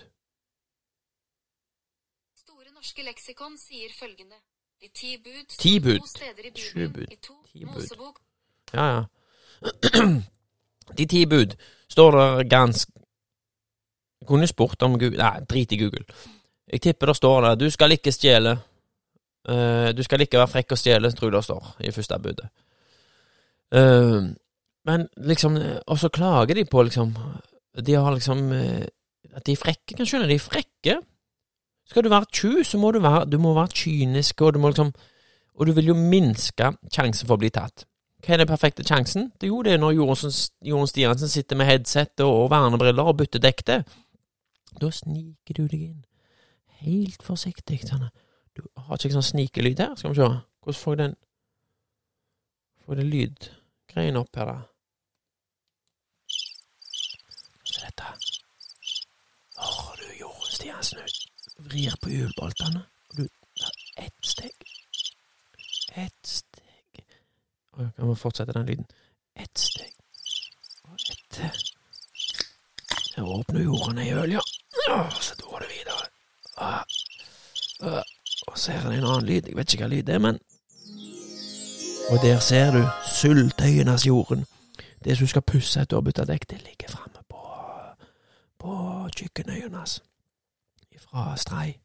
Store norske leksikon sier følgende. De ti bud Ti bud. Sju bud. Ti bud. Ja, ja. [clears throat] De ti bud står der ganske Jeg kunne spurt om Gud Nei, drit i Google. Jeg tipper det står der Du skal ikke stjele. Uh, du skal ikke være frekk og stjele, tror jeg det står i første budet. Uh, men liksom Og så klager de på, liksom De har liksom eh, At de er frekke. Kan skjønne, de er frekke. Skal du være tjuv, så må du være Du må være kynisk, og du må liksom Og du vil jo minske sjansen for å bli tatt. Hva er den perfekte sjansen? Det er jo det når Jorunn Stiansen sitter med headset og vernebriller og bytter dekk. Da sniker du deg inn. Helt forsiktig. Sånn. Du har ikke sånn snikelyd her? Skal vi se. Hvordan får jeg den Får den lydgreien opp her, da? Se dette. Hører du Jorunn Stiansen ut? Vrir på hjulboltene, du tar ett steg. Ett steg. Jeg må fortsette den lyden. Ett steg. Og ett til. Der åpner jordene i øl, ja. Så går det videre. Og så er det en annen lyd. Jeg vet ikke hva lyd det er, men Og der ser du syltetøyenes jorden. Det som skal pusse etter å ha bytta dekk, det ligger framme på på kjøkkenøyene hans. Fra Strei.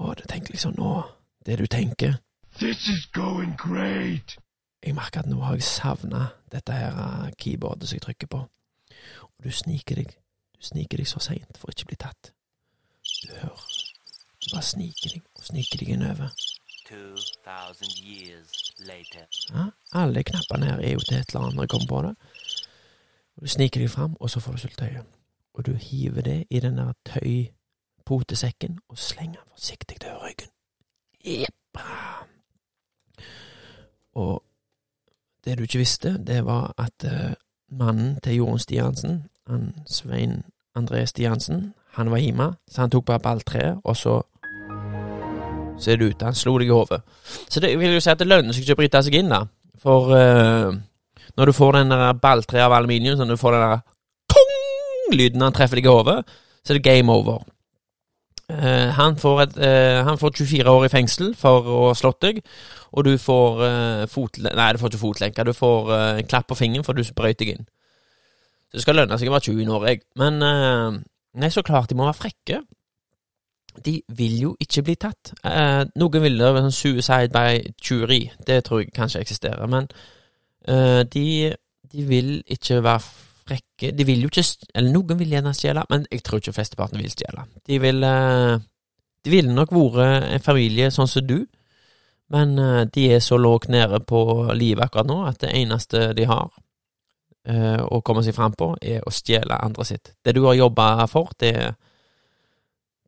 Og du tenker liksom nå Det du tenker This is going great. Jeg merker at nå har jeg savna dette her eh, keyboardet som jeg trykker på. Og du sniker deg Du sniker deg så seint for å ikke bli tatt. Du hører Du bare sniker deg og sniker deg innover. 2,000 years later. Ja, alle knappene her er jo til et eller annet når jeg kommer på det. Du sniker deg fram, og så får du syltetøyet. Og du hiver det i den der tøypotesekken og slenger den forsiktig til ryggen. Jeppa. Og det du ikke visste, det var at eh, mannen til Jorunn Stiansen, han Svein André Stiansen, han var hjemme, så han tok bare balltreet, og så ser det ut. Han slo deg i hodet. Så det vil jo si at det lønner seg ikke å bryte seg inn, da. For uh, når du får den der balltreet av aluminium, sånn du får den der kong-lyden når han treffer deg i hodet, så er det game over. Eh, han, får et, eh, han får 24 år i fengsel for å ha slått deg, og du får uh, fotle... Nei, du får ikke fotlenke. Du får eh, en klapp på fingeren for du brøyt deg inn. Så det skal lønne seg å være 20 i Norge. Men eh, nei, så klart de må være frekke. De vil jo ikke bli tatt. Eh, noen vil det sånn suicide by jury. Det tror jeg kanskje eksisterer. Men eh, de, de vil ikke være frekke De vil jo ikke Eller noen vil gjerne stjele, men jeg tror ikke flesteparten vil stjele. De vil eh, De ville nok vært en familie sånn som du, men eh, de er så lågt nede på livet akkurat nå at det eneste de har eh, å komme seg fram på, er å stjele andre sitt. Det du har jobba for, det,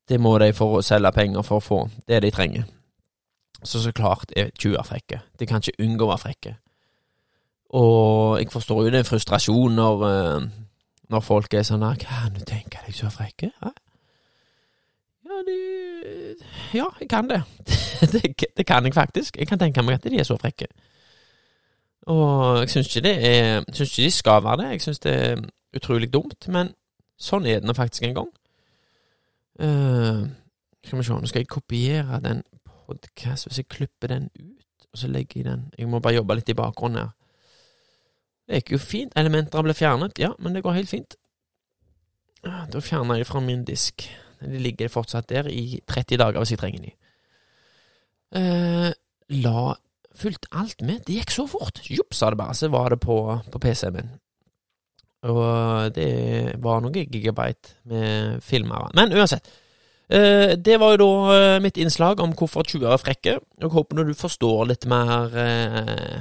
det må de for å selge penger for å få. Det de trenger. Så så klart er tjuver frekke. De kan ikke unngå å være frekke. Og jeg forstår jo den frustrasjonen når, eh, når folk er sånn Kan du tenke deg så frekke? Hæ? Ja, de Ja, jeg kan det. [laughs] det. Det kan jeg faktisk. Jeg kan tenke meg at de er så frekke. Og jeg syns ikke det er syns ikke de skal være det. Jeg syns det er utrolig dumt, men sånn er det nå faktisk en gang. Uh, skal vi se, nå skal jeg kopiere den podkasten. Hvis jeg klipper den ut, og så legger jeg den Jeg må bare jobbe litt i bakgrunnen her. Det gikk jo fint. Elementer ble fjernet, ja, men det går helt fint. Ah, Da fjerner jeg fra min disk. De ligger fortsatt der i 30 dager hvis jeg trenger de. Eh, la Fulgte alt med. Det gikk så fort. Jupp, sa det bare. Så var det på, på PC-en min. Og det var noen gigabyte med filmer. Men uansett. Eh, det var jo da eh, mitt innslag om hvorfor 20 er frekke. Jeg håper nå du forstår litt mer eh,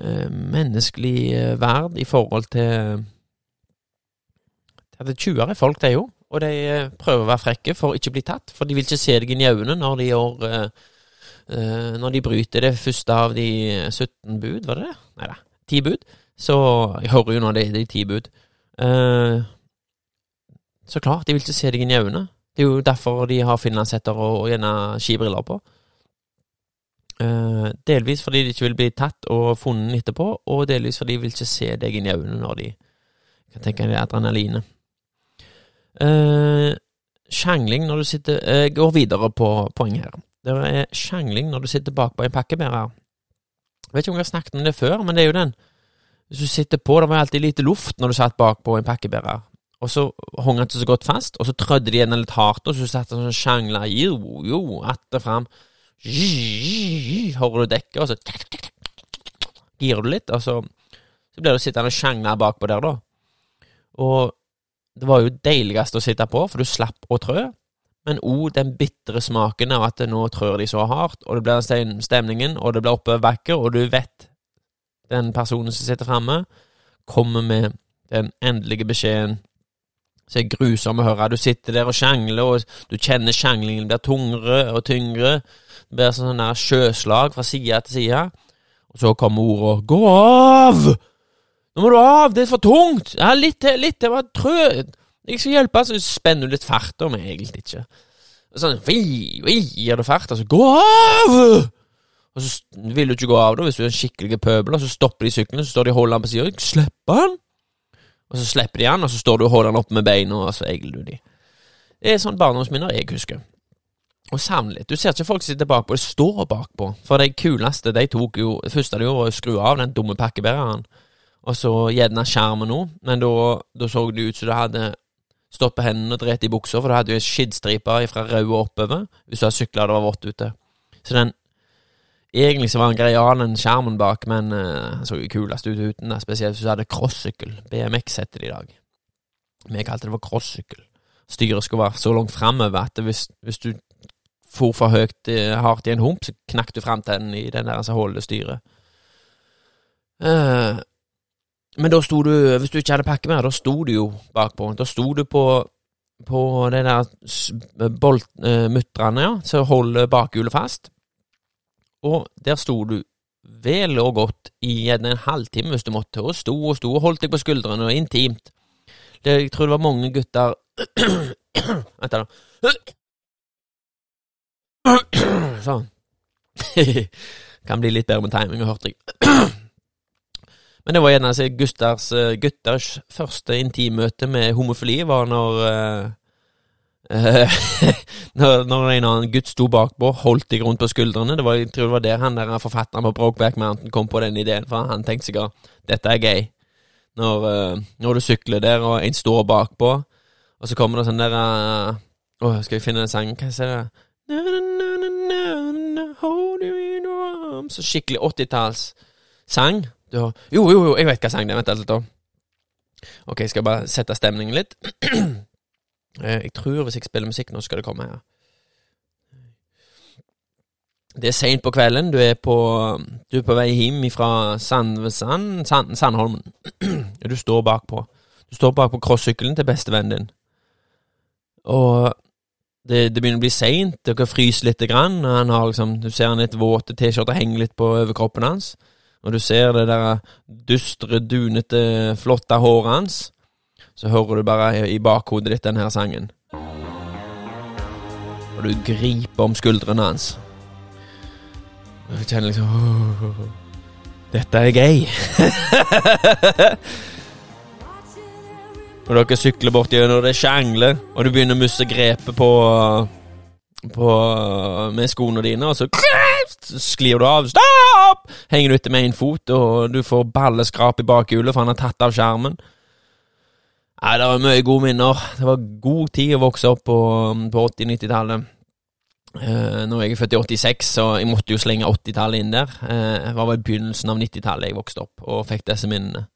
menneskelig eh, verd i forhold til det at 20 er folk, de jo. Og de eh, prøver å være frekke for å ikke bli tatt. For de vil ikke se deg inn i øynene når de gjør eh, eh, Når de bryter det første av de 17 bud, var det det? Nei da, 10 bud. Så Jeg hører jo nå det er de 10 bud. Eh, så klart, de vil ikke se deg inn i øynene. Det er jo derfor de har finlandshetter og, og gjerne skibriller på. Eh, delvis fordi de ikke vil bli tatt og funnet etterpå, og delvis fordi de vil ikke se deg inn i øynene når de kan tenke deg adrenalinet. Uh, sjangling når du sitter Jeg går videre på poeng her. Det er sjangling når du sitter bakpå en pakkebærer. Jeg vet ikke om jeg har snakket om det før, men det er jo den. Hvis du sitter på, Det var alltid lite luft når du satt bakpå en pakkebærer. Og så hang han ikke så godt fast, og så trødde de igjen litt hardt, og så satt han og sjangla jo, jo, atter fram. Hører du dekket, og så girer du litt, og så, så blir du sittende og sjangle bakpå der, da. Og det var jo deiligst å sitte på, for du slapp å trø, men òg den bitre smaken av at nå trør de så hardt, og det blir den stemningen, og det blir oppoverbakke, og du vet den personen som sitter framme, kommer med den endelige beskjeden som er grusom å høre. Du sitter der og sjangler, og du kjenner sjanglingen blir tungere og tyngre. Det blir sånn der sjøslag fra side til side. Og så kommer ordet 'gå av'! Nå må du av, det er for tungt! Ja, litt til, litt til, bare trø. Jeg skal hjelpe, så spenner du litt fart, men egentlig ikke. Sånn, vi, vi, gir du fart, altså. 'gå av'! Og så vil du ikke gå av da, hvis du er en skikkelig pøbel, og så stopper de sykkelen, så står de og holder den på sida. 'Slipp han!' Og så slipper de han, og så står du og holder han oppe med beina, og så egler du de. Det er sånn barndomsminner jeg husker. Og savner litt. Du ser ikke folk sitte bakpå, de står bakpå. For de kuleste, de tok jo Det første de gjorde, var å skru av den dumme pakkebæreren, og så gjerne skjermen nå, men da, så det ut som du hadde stått på hendene og drept i buksa, for du hadde jo skiddstripe fra rød og oppover hvis du hadde sykla det var vått ute. Så den Egentlig så var han greial, den skjermen bak, men han så jo kulest ut uten det, spesielt hvis du hadde crossykkel. BMX heter det i dag. Vi kalte det for crossykkel. Styret skulle være så langt framover at hvis, hvis du for for høyt eh, hardt i en hump, så knakk du framtennen i den der som holder styret. Uh, men da sto du, hvis du ikke hadde pakke mer, da sto du jo bakpå. Da sto du på på de der s- bolt, uh, mutterne, ja, som holder bakhjulet fast. Og der sto du vel og godt i gjerne en halvtime hvis du måtte, og sto og sto og holdt deg på skuldrene, og intimt. Det, jeg tror det var mange gutter [clears throat] Vent da. Sånn. [laughs] kan bli litt bedre med timing, hørte jeg. Men det var gjerne altså, gutters, eh, gutters første intimmøte med homofili var når uh, [laughs] når, når en annen gutt sto bakpå, holdt deg rundt på skuldrene. Det var, jeg tror det var der han der forfatteren på Brokeback Mountain kom på den ideen, for han tenkte sikkert dette er gøy. Når, uh, når du sykler der, og en står bakpå, og så kommer det sånn der uh, Å, skal vi finne den sangen? Hva er det? Na, na, na, hold you in your arms Så skikkelig 80-tallssang. Jo, jo, jo, jeg vet hva sang det er. Vent litt, da. Ok, jeg bare sette stemningen litt? [clears throat] Eh, jeg tror hvis jeg spiller musikk nå, skal det komme her. Det er seint på kvelden. Du er på, du er på vei hjem fra Sandvesand, Sand, Sandholmen. [clears throat] Du står bakpå. Du står bakpå crossykkelen til bestevennen din. Og det, det begynner å bli seint, dere fryser litt. grann. og Han har liksom, du ser han litt våte T-skjorter henger litt på overkroppen hans. Og du ser det der dystre, dunete, flotte håret hans. Så hører du bare i bakhodet ditt denne sangen. Og du griper om skuldrene hans. Og du kjenner liksom Dette er gøy. [laughs] og dere sykler bort gjennom det sjangler, og du begynner å miste grepet på, på med skoene dine, og så sklir du av. Stopp! Henger du etter med én fot, og du får balleskrap i bakhjulet, for han har tatt av skjermen. Nei, det var mye gode minner. Det var god tid å vokse opp på, på 80-90-tallet. Uh, nå er jeg født i 86, så jeg måtte jo slenge 80-tallet inn der. Uh, det var i begynnelsen av 90-tallet jeg vokste opp og fikk disse minnene.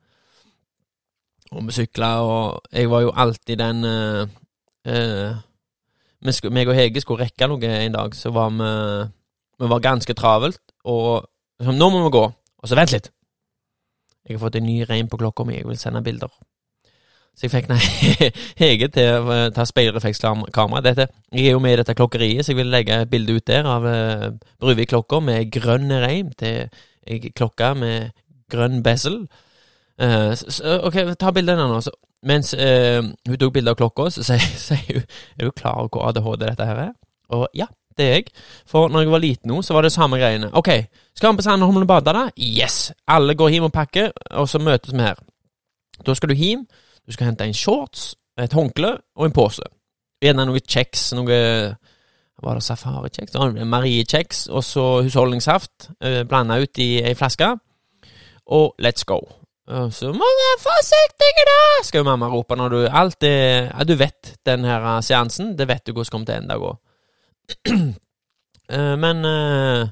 Og vi sykla, og jeg var jo alltid den uh, uh, meg og Hege skulle rekke noe en dag, så var vi Vi var ganske travelt, og så, nå må vi gå. Og så vent litt! Jeg har fått en ny rein på klokka mi, jeg vil sende bilder. Så jeg fikk nei, [laughs] Hege til å eh, ta speilreflekskamera. Dette, jeg er jo med i dette klokkeriet, så jeg vil legge et bilde ut der av uh, Bruvik-klokka med grønn reim til klokka med grønn bezel. Uh, så, ok, ta bildet av. Så, mens uh, hun tok bilde av klokka, så sier [laughs] hun Er du klar over hvor ADHD dette her er? Og ja, det er jeg. For når jeg var liten nå, så var det samme greiene. Ok, skal vi på Sandholmen og bade, da? Yes! Alle går hjem og pakker, og så møtes vi her. Da skal du hjem. Du skal hente en shorts, et håndkle og en pose. Gjerne noe kjeks, noe Var det safarikjeks? Mariekjeks, og så husholdningssaft eh, blanda ut i ei flaske. Og let's go. Så må du være forsiktig, da! Skal jo mamma rope når du Alt er Ja, du vet den her seansen. Det vet du hvordan kommer til å ende gå. [clears throat] Eh, men eh,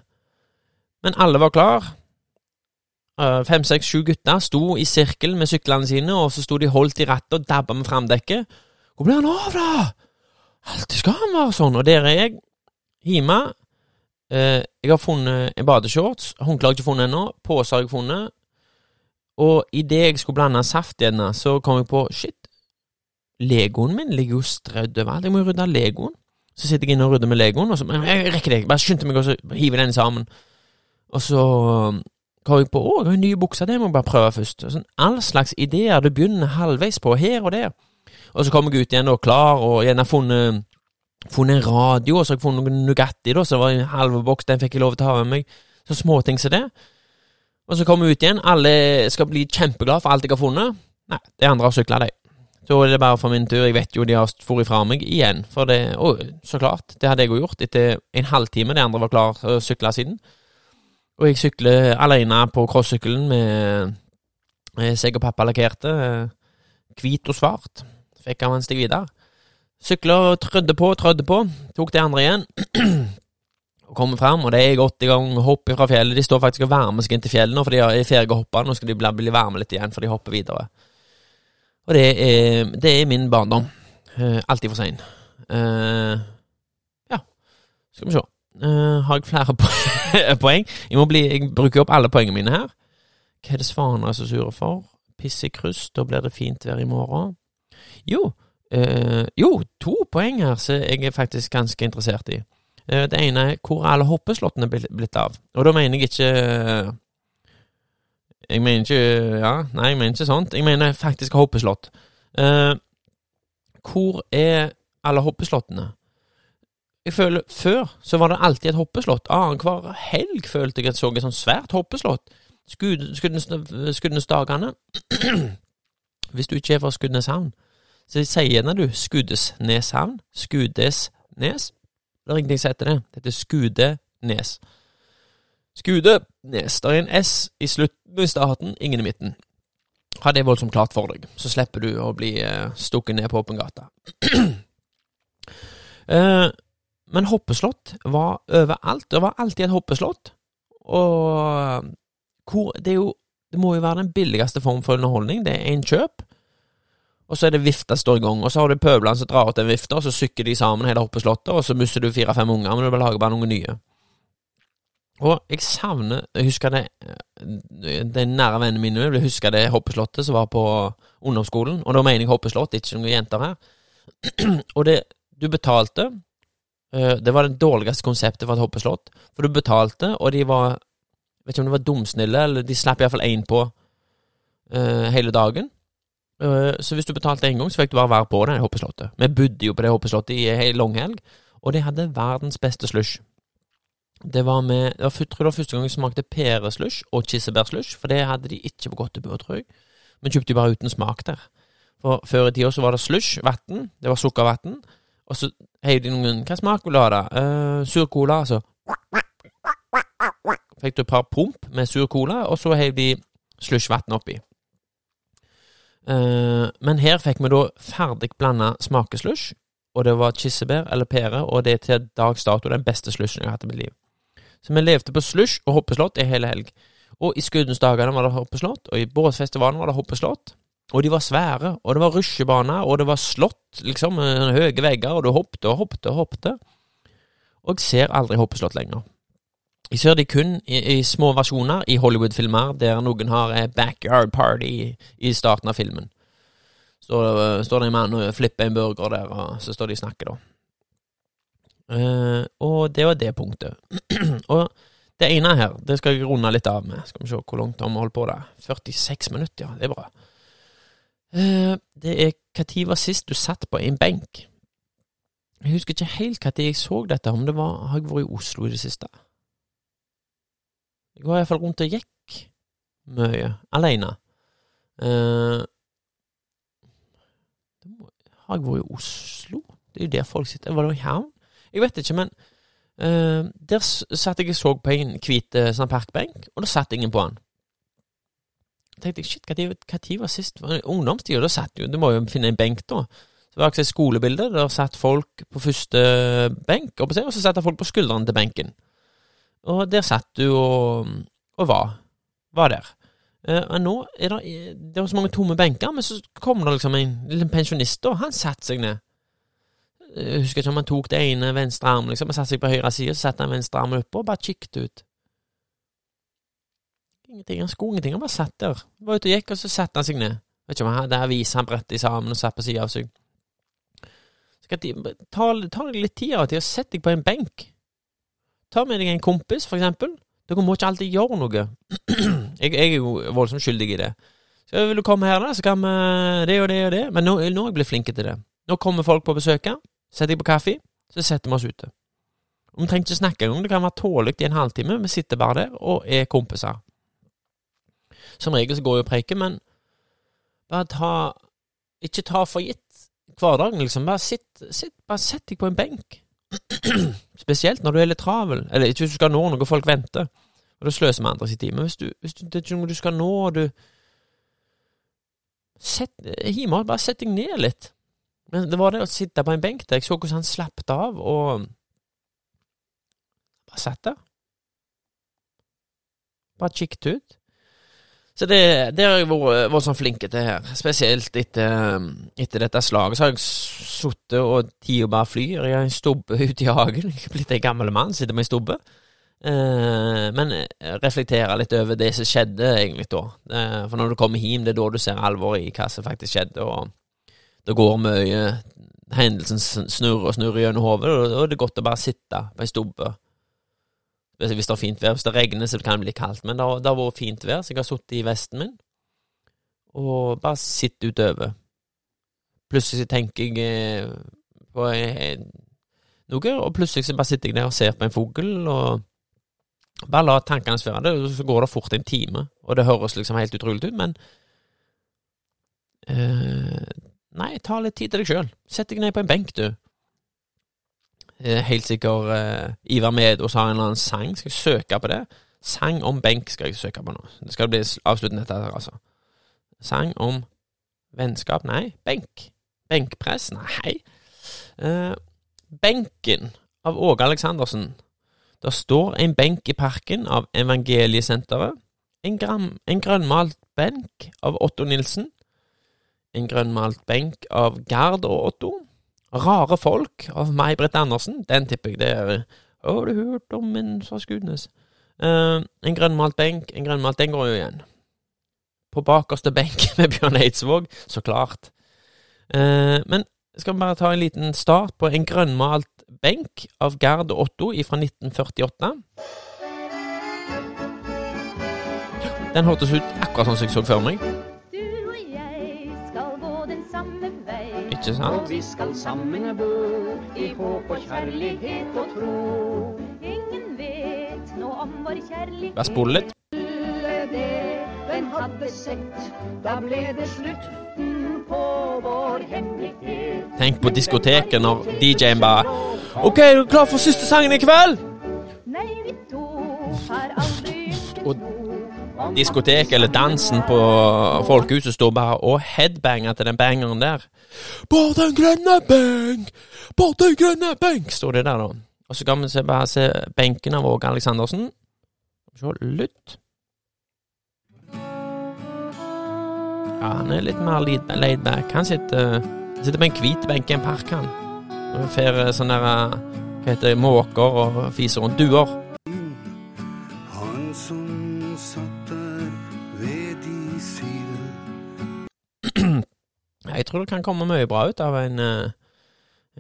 Men alle var klar. Eh, Fem, seks, sju gutter sto i sirkel med syklene sine, og så sto de holdt i rattet og dabba med framdekket. Hvor blir han av, da? Alltid skal han være sånn. Og der er jeg, hjemme. Eh, jeg har funnet en badeshorts. Håndkle har jeg ikke funnet ennå. Pose har jeg funnet. Og idet jeg skulle blande saft i denne, så kom jeg på shit, legoen min ligger jo strødd overalt. Jeg må jo rydde legoen. Så sitter jeg inne og rydder med legoen, og så men jeg rekker det ikke. Bare skyndte meg og hive den sammen. Og så kom jeg på å, jeg har en ny bukse, det må jeg bare prøve først. Sånn, all slags ideer. Du begynner halvveis på her og der. Og så kom jeg ut igjen og klar, og gjerne funnet, funnet en radio, og så har jeg funnet noen Nugatti, da, så det var en halv boks, den fikk jeg lov til å ha med meg. Så småting som det. Og så kommer vi ut igjen, alle skal bli kjempeglade for alt jeg har funnet. Nei, de andre har sykla, de. Så er det bare for min tur. Jeg vet jo de har for ifra meg igjen. For det Å, så klart. Det hadde jeg jo gjort etter en halvtime. De andre var klar å sykle siden. Og jeg sykler alene på crossykkelen med, seg og pappa lakkerte. Hvit og svart. Fikk av en Stig Vidar. Sykla og trødde på, trødde på. Tok de andre igjen. [clears throat] og kommer fram, og det er godt i gang. Hopper fra fjellet. De står faktisk og varmer seg inn til fjellet nå, for de er ferdige å hoppe. Nå skal de bli, bli varme litt igjen, for de hopper videre. Og det er, det er min barndom. Uh, alltid for sein. Uh, ja, skal vi se. Uh, har jeg flere [laughs] poeng? Jeg, må bli, jeg bruker opp alle poengene mine her. Hva er det Svaner er så sure for? Piss kryss, da blir det fint vær i morgen. Jo, jo, to poeng her som jeg er faktisk ganske interessert i. det ene er hvor er alle hoppeslottene blitt av. Og da mener jeg ikke jeg mener ikke Ja, nei, jeg mener ikke sånt. Jeg mener faktisk hoppeslott. Uh, hvor er alle hoppeslottene? Jeg føler Før så var det alltid et hoppeslott. Annenhver helg følte jeg at jeg så et sånt svært hoppeslott. Skudenesdagene [clears throat] Hvis du ikke er fra Skudeneshavn, så sier gjerne du Skuddesneshavn, Skudesnes. Det er ingenting som heter det. Det heter Skudenes. Skudenes. Det er en S i slutten i starten, ingen i midten. Ha det voldsomt klart for deg, så slipper du å bli uh, stukket ned på åpen gate. uh, [clears throat] men hoppeslott var overalt. Det var alltid et hoppeslott. Og hvor Det jo Det må jo være den billigste form for underholdning. Det er en kjøp. Og så er det vifta står i gang, og så har du pøblene som drar ut den vifta, og så sykker de sammen hele hoppeslottet, og så mister du fire-fem unger, men du vil lage bare noen nye. Og jeg savner Jeg husker det Den nære vennen min vil huske det hoppeslottet som var på ungdomsskolen. Og da mener jeg hoppeslott, ikke noen jenter her. [clears throat] og det Du betalte eh, Det var det dårligste konseptet for et hoppeslott. For du betalte, og de var Vet ikke om de var dumsnille, eller de slapp iallfall én på eh, hele dagen. Eh, så hvis du betalte én gang, så fikk du bare være på det hoppeslottet. Vi bodde jo på det hoppeslottet i ei langhelg, og de hadde verdens beste slush. Det var med Jeg tror det var første gang jeg smakte pæreslush og kirsebærslush, for det hadde de ikke på Godtebø, tror jeg. Men kjøpte de bare uten smak der. For før i tida så var det slush, vann, det var sukkervann, og så heiv de noen Hva smak vil du ha, da? Uh, sur cola, altså. Fikk du et par pump med sur cola, og så heiv de slushvann oppi. Uh, men her fikk vi da ferdig blanda smakeslush, og det var kirsebær eller pære, og det er til dags dato den beste slushen jeg har hatt i mitt liv. Så vi levde på slush og hoppeslott i hele helg. Og i Skuddensdagene var det hoppeslott, og i Båsfestivalen var det hoppeslott. Og de var svære, og det var rusjebane, og det var slott, liksom, høye vegger, og du hoppet og hoppet og hoppet. Og jeg ser aldri hoppeslott lenger. Jeg ser de kun i, i små versjoner i Hollywood-filmer der noen har backyard party i, i starten av filmen. Så uh, står det en mann og flipper en burger der, og så står de og snakker, da. Uh, og det var det punktet. [clears throat] og det ene her, det skal jeg runde litt av med. Skal vi se hvor langt har vi holdt på der. 46 minutter, ja. Det er bra. Uh, det er når var sist du satt på en benk? Jeg husker ikke helt når jeg så dette, om det var Har jeg vært i Oslo i det siste? Jeg var iallfall rundt og gikk mye, aleine. Eh, har jeg vært i Oslo? Det er jo der folk sitter. Var det i havn? Jeg vet ikke, men eh, der satt jeg og så på en hvit uh, sånn parkbenk, og da satt ingen på den. Jeg tenkte shit, når var sist? Ungdomstida, da satt jo Du må jo finne en benk, da. Det var et skolebilde. Der satt folk på første benk, og så satt folk på skuldrene til benken. Og der satt du og, og var. Var der. Men og nå er det, det var så mange tomme benker, men så kom det liksom en liten pensjonist, og han satte seg ned. Jeg husker ikke om han tok det ene venstre armen, liksom, og satte seg på høyre side, så satte han venstre armen oppå og bare kikket ut. Ingenting, han skulle ingenting, han bare satt der. Var ute og gikk, og så satte han seg ned. Vet ikke om han hadde avis han brettet sammen og satt på sida av seg. Så de, ta, ta litt tid av og til og sett deg på en benk. Ta med deg en kompis, for eksempel. Dere må ikke alltid gjøre noe. [clears throat] jeg, jeg, er jo voldsomt skyldig i det. Så vil du komme her, da, så kan vi det og det og det. Men nå, nå er jeg blitt flinke til det. Nå kommer folk på besøk. Setter jeg på kaffe, så setter vi oss ute. Vi trenger ikke snakke engang. Det kan være tålelig i en halvtime. Vi sitter bare der og er kompiser. Som regel så går jo preiket, men bare ta Ikke ta for gitt hverdagen, liksom. Bare sitt, sitt bare sett deg på en benk. Spesielt når du er litt travel, eller ikke hvis du skal nå noe folk venter, og da sløser med andre sin tid. Men hvis, du, hvis du, det er ikke noe du skal nå, og du Sett, Hima, bare sett deg ned litt. Men det var det å sitte på en benk der. Jeg så hvordan han slappet av, og bare satt der. Bare kikket ut. Så det, det har jeg vært, vært sånn flinke til her. Spesielt etter, etter dette slaget. Så har jeg sittet og tida bare flyr. Jeg har en stubbe [laughs] ute i hagen. Jeg er blitt en gammel mann, sitter med en stubbe. Eh, men reflektere litt over det som skjedde, egentlig, da. Eh, for når du kommer hjem, det er da du ser alvoret i hva som faktisk skjedde. Og det går mye Hendelsen snurrer og snurrer gjennom hodet, og det er godt å bare sitte på en stubbe hvis det er fint vær. Hvis det regner, så kan det bli kaldt. Men det har, det har vært fint vær, så jeg har sittet i vesten min og bare sittet utover. Plutselig tenker jeg eh, på noe, og plutselig så bare sitter jeg der og ser på en fugl, og bare la tankene svære det, så går det fort en time. Og det høres liksom helt utrolig ut, men uh, Nei, ta litt tid til deg sjøl. Sett deg ned på en benk, du. Eh, helt sikkert uh, Ivar Medås har en eller annen sang. Skal jeg søke på det? Sang om benk skal jeg søke på nå. Det skal bli avsluttende dette her, altså. Sang om vennskap? Nei. Benk. Benkpress? Nei. Uh, benken av Åge Aleksandersen. Der står en benk i parken av Evangeliesenteret. En, gram, en grønnmalt benk av Otto Nilsen. En grønnmalt benk av Gard og Otto. Rare folk av May-Britt Andersen. Den tipper jeg det er Har du hørt om en fra Skudnes? Eh, en grønnmalt benk, en grønnmalt, den går jo igjen. På bakerste benk [laughs] med Bjørn Eidsvåg, så klart. Uh, men skal vi bare ta en liten start på en grønnmalt benk av Gerd og Otto fra 1948. Den hørtes ut akkurat sånn som jeg så for meg. Vei. sant? Og vi skal sammen bo i håp og kjærlighet og tro. Ingen vet noe om vår kjærlighet. Bare spole litt. Den hadde sett, da ble det slutten på vår hemmelighet. Tenk på diskoteket når DJ-en bare OK, er du klar for siste sangen i kveld? Nei, vi to har aldri Og. Diskotek eller dansen på folkehuset står bare og headbanger til den bangeren der. På den grønne benk, på den grønne benk, står det der, da. Og så kan vi se, bare se benken av Åge Aleksandersen. Se, lytt. Ja, han er litt mer laid back. Han sitter, han sitter på en hvit benk i en park, han. Får sånne der, hva heter det, måker og fiser rundt. Duer. Tror det kan komme mye bra ut av en, eh,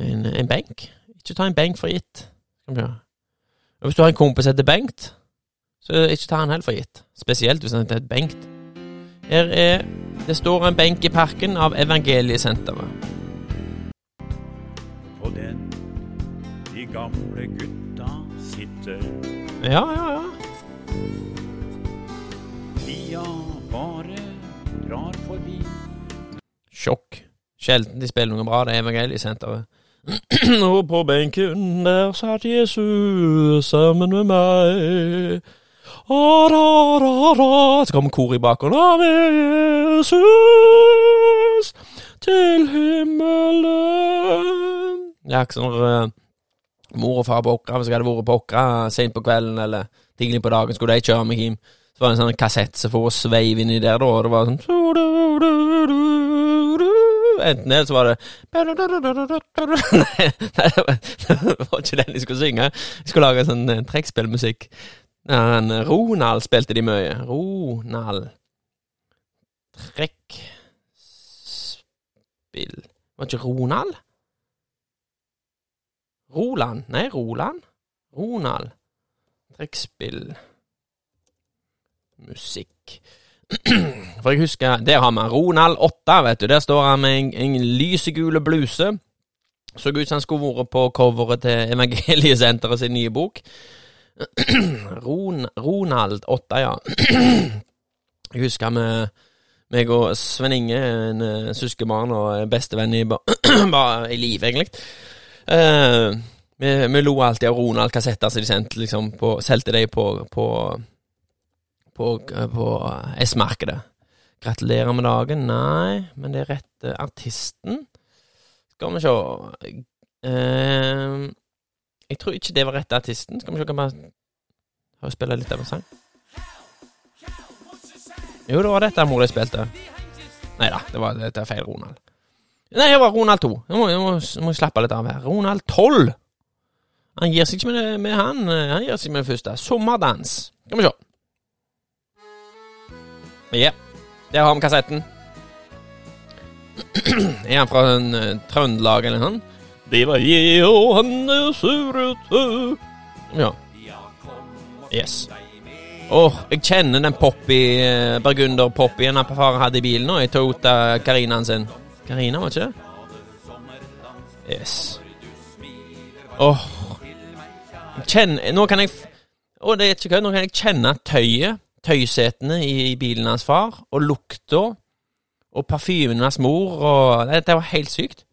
en, en benk. Ikke ta en benk for gitt. Og hvis du har en kompis som heter Bengt, så ikke ta han heller for gitt. Spesielt hvis han heter Bengt. Her er Det står en benk i parken av Evangeliesenteret. På den de gamle gutta sitter. Ja, ja, ja. Tida bare drar forbi. Sjokk. Sjelden de spiller noe bra, det er Evangeliesenteret. [clears throat] Og på benken der satt Jesus sammen med meg. A-ra-ra-ra. Så kommer kor i bakgrunnen. Av Jesus til himmelen. Er ikke sånn når uh, mor og far på Åkra, hvis jeg hadde vært på Åkra sent på kvelden eller tidlig på dagen, skulle de kjøre meg hjem. Så var det en sånn kassett som for å sveive inni der, da, og det var sånn Enten det, så var det [laughs] Nei, det var- ikke den de skulle synge. De skulle lage sånn eh, trekkspillmusikk. Ronald spilte de mye. Ronald Trekkspill Var ikke Ronald? Roland? Nei, Roland? Ronald. Trekkspill Musikk. [clears throat] For jeg husker Der har vi Ronald 8, vet du. Der står han med en, en lysegule bluse. Så ut som han skulle vært på coveret til Evangeliesenteret sin nye bok. [clears throat] Ron, Ronald 8, ja. [clears throat] Jeg husker med meg og Sven Inge, en uh, søskenbarn og bestevenn i, ba bare i live, egentlig. Uh, vi, vi lo alltid av Ronald-kassetter som de sendte liksom på, solgte de på, på, på, på S-markedet. Gratulerer med dagen. Nei, men det er rette artisten. Skal vi se Eh, Jeg tror ikke det var rette artisten. Skal vi se, kan vi bare spille litt av en sang? Jo, det var dette mor jeg spilte. Nei da, det var, dette feil Ronald. Nei, det var Ronald 2. Jeg må, jeg må, må slappe litt av her. Ronald 12. Han gir seg ikke med, med han. eh, Han gir seg med det første. Sommerdans. Skal vi se. Ja, der har vi kassetten. er han fra en, eh, Trøndelag eller noe? Det var jeg og han surete. Ja. Yes. Åh, jeg kjenner den poppy, eh, burgunder-poppyen han far hadde i bilen nå, i Toyota Carinaen sin. Carina, var ikke det? Yes. Åh. Jeg kjenner, nå kan jeg f- Å, det er ikke kødd, nå kan jeg kjenne tøyet, tøysetene i, i bilen hans far, og lukta, og parfymen hans mor, og det, var helt sykt.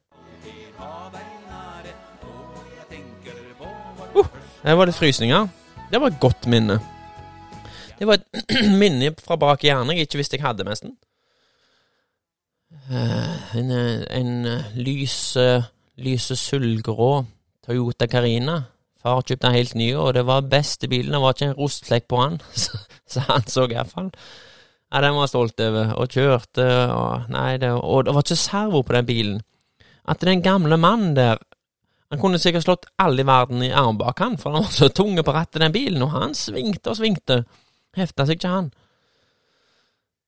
Uh, det var litt frysninger. Det var et godt minne. Det var et [clears throat] minne fra bak i hjernen jeg ikke visste jeg hadde, nesten. Eh, En, eh, en eh, lyse, lyse sølvgrå Toyota Carina. Far kjøpte den helt ny, og det var beste bilen. Det var ikke en rostflekk på han, [laughs] så, han så iallfall. Ja, den var jeg stolt over. Og kjørte og Nei, det, og det var ikke servo på den bilen. At den gamle mannen der Han kunne sikkert slått alle i verden i arm bak han, for han var så tunge på rattet, den bilen, og han svingte og svingte. Hefta seg ikke, han.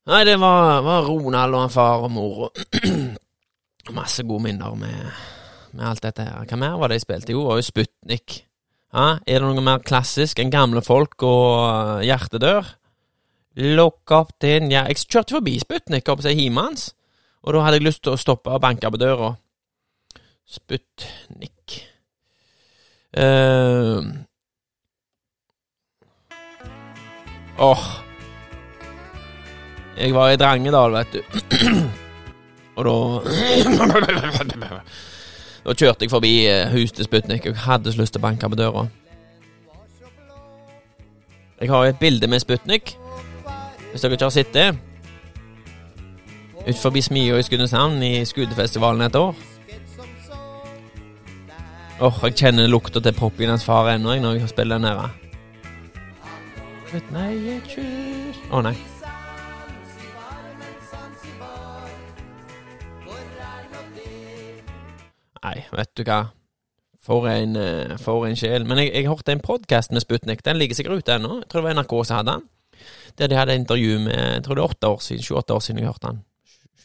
Nei, det var, var Ronald og han far og mor og [clears throat] Masse gode minner med, med alt dette her. Hva mer var det jeg spilte? Jo, det var jo Sputnik. Ja, er det noe mer klassisk enn gamle folk og uh, hjertedør? Lukk opp din ja. Jeg kjørte forbi Sputnik oppe til hjemmet hans, og da hadde jeg lyst til å stoppe og banke på døra. Sputnik uh... Åh. Jeg var i Drangedal, vet du. [clears throat] og da [clears throat] [clears throat] Da kjørte jeg forbi eh, huset til Sputnik, og jeg hadde så lyst til å banke på døra. Jeg har et bilde med Sputnik, hvis dere ikke har sett det. Ut forbi Smia i Skudeneshavn i Skudefestivalen et år. Åh, jeg kjenner lukta til Poppy hans far ennå når jeg spiller den her. Å Å nei. Nei, vet du hva. For en, eh, for en sjel. Men jeg, jeg hørte en podkast med Sputnik. Den ligger sikkert ute ennå. Jeg tror det var NRK som hadde den. Der de hadde intervju med Jeg tror det er åtte år siden, 28 år siden jeg hørte den.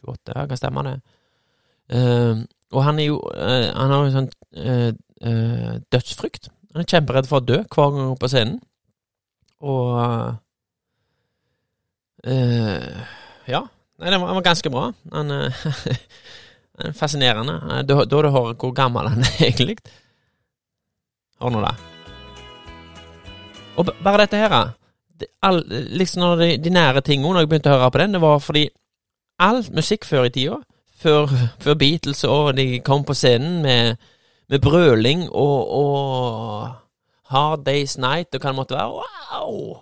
28, ja, kan stemme det. Uh, og han er jo uh, Han har jo sånn uh, dødsfrykt. Han er kjemperedd for å dø hver gang han går på scenen. Og Ja. Nei, den var, den var ganske bra. Han han [laughs] Fascinerende. Eh, Da, da du hører hvor gammel han er [laughs] egentlig. Hør nå det. Og bare dette her det, all, Liksom når de, de nære tingene, når jeg begynte å høre på den, det var fordi all musikk før i tida, før, før Beatles og de kom på scenen med, med brøling og, og Hard Days Night og hva det måtte være, wow!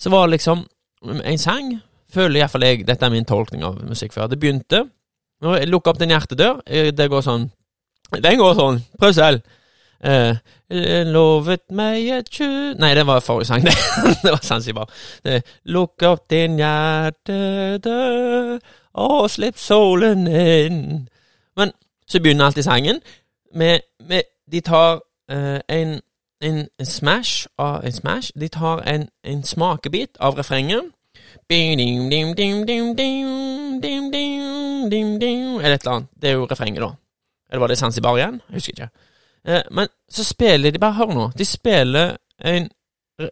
Så var det liksom en sang, føler iallfall jeg, dette er min tolkning av musikk før, det begynte lukker opp din hjertedør, eh, det går sånn Den går sånn. Prøv selv. Eh, lovet meg et kjø... Nei, det var forrige sang, [laughs] det. var Zanzibar. Lukk opp din hjertedør og slipp solen inn. Men så begynner alltid sangen med, med De tar eh, en, en smash av En smash? De tar en, en smakebit av refrenget. Eller et eller annet. Det er jo refrenget, da. Eller var det Zanzibar igjen? Jeg husker ikke. Eh, men så spiller de Bare hør nå. De spiller en,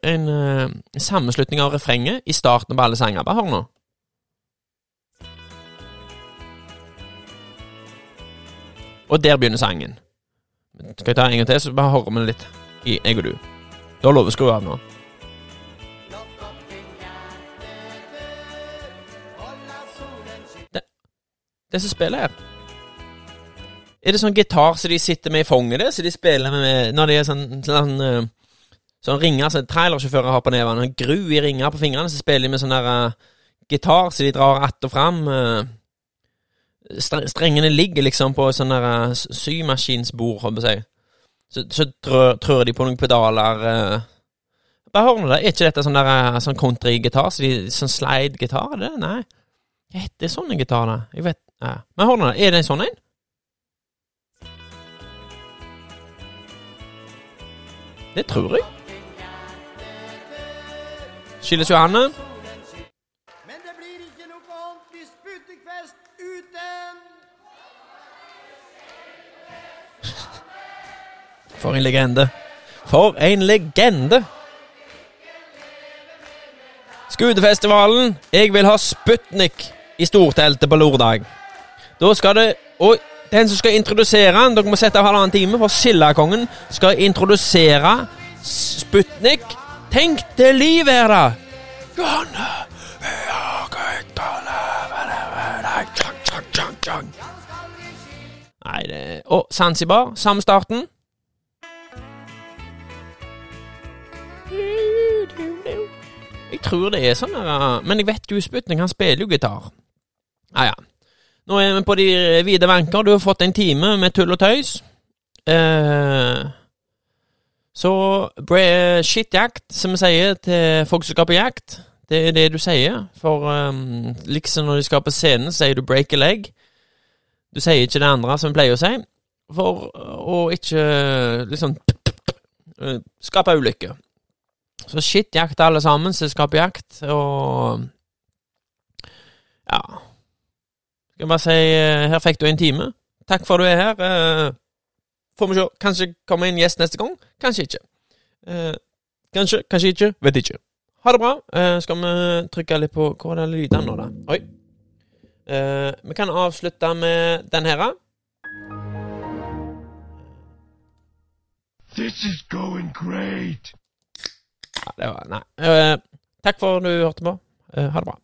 en uh, sammenslutning av refrenget i starten på alle sanger. Bare hør nå. Og der begynner sangen. Skal jeg ta en gang til, så bare hører vi litt i jeg og du. Da har lov å skru av nå. Det som spiller her Er det sånn gitar som de sitter med i fanget det, så de spiller med når de er sånn sånn, eh, sånn ringer som trailersjåfører har på nevene, sånn gru i ringer på fingrene, så spiller de med sånn der uh, gitar som de drar att og fram. Uh, stre- strengene ligger liksom på sånn der uh, sy- symaskinsbord, holdt jeg på å si. Så, så trør, de på noen pedaler. uh. Bare hør nå, da. Er ikke dette sånn der sånn countrygitar? Så de, sånn slide-gitar? det? Nei. Hva heter sånne gitarer? Jeg vet ja. Men da. Er det en sånn en? Det tror jeg. Skilles Johanne. Men det blir ikke noe ordentlig Sputnikfest uten For en legende. For en legende! Skudefestivalen. Jeg vil ha Sputnik i storteltet på lørdag. Da skal det Og den som skal introdusere den, dere må sette av halvannen time, for Sildakongen skal introdusere Sputnik. Tenk til liv her, da! Johanne, Nei, det Og Zanzibar, samme starten. Jeg tror det er sånn Men jeg vet jo Sputnik, han spiller jo gitar. Ah, ja. Nå er vi på de vide vanker. Du har fått en time med tull og tøys. Eh, så shitjakt, som vi sier til folk som skal på jakt, Det er det du sier. For um, liksom når de skal på scenen, sier du 'break a leg'. Du sier ikke det andre som vi pleier å si, for å ikke liksom skape ulykke. Så shit jakt alle sammen som skaper jakt, og ja Skal bare si eh, her fikk du en time. Takk for at du er her. Eh, Får vi se. Kanskje kommer en gjest neste gang. Kanskje ikke. Eh, kanskje, kanskje ikke. Vet ikke. Ha det bra. Skal vi trykke litt på Hvor er det lydene nå, da? Oi. Vi kan avslutte med den her. This is going great. Ja, det var Nei. Takk for at du hørte på. Ha det bra.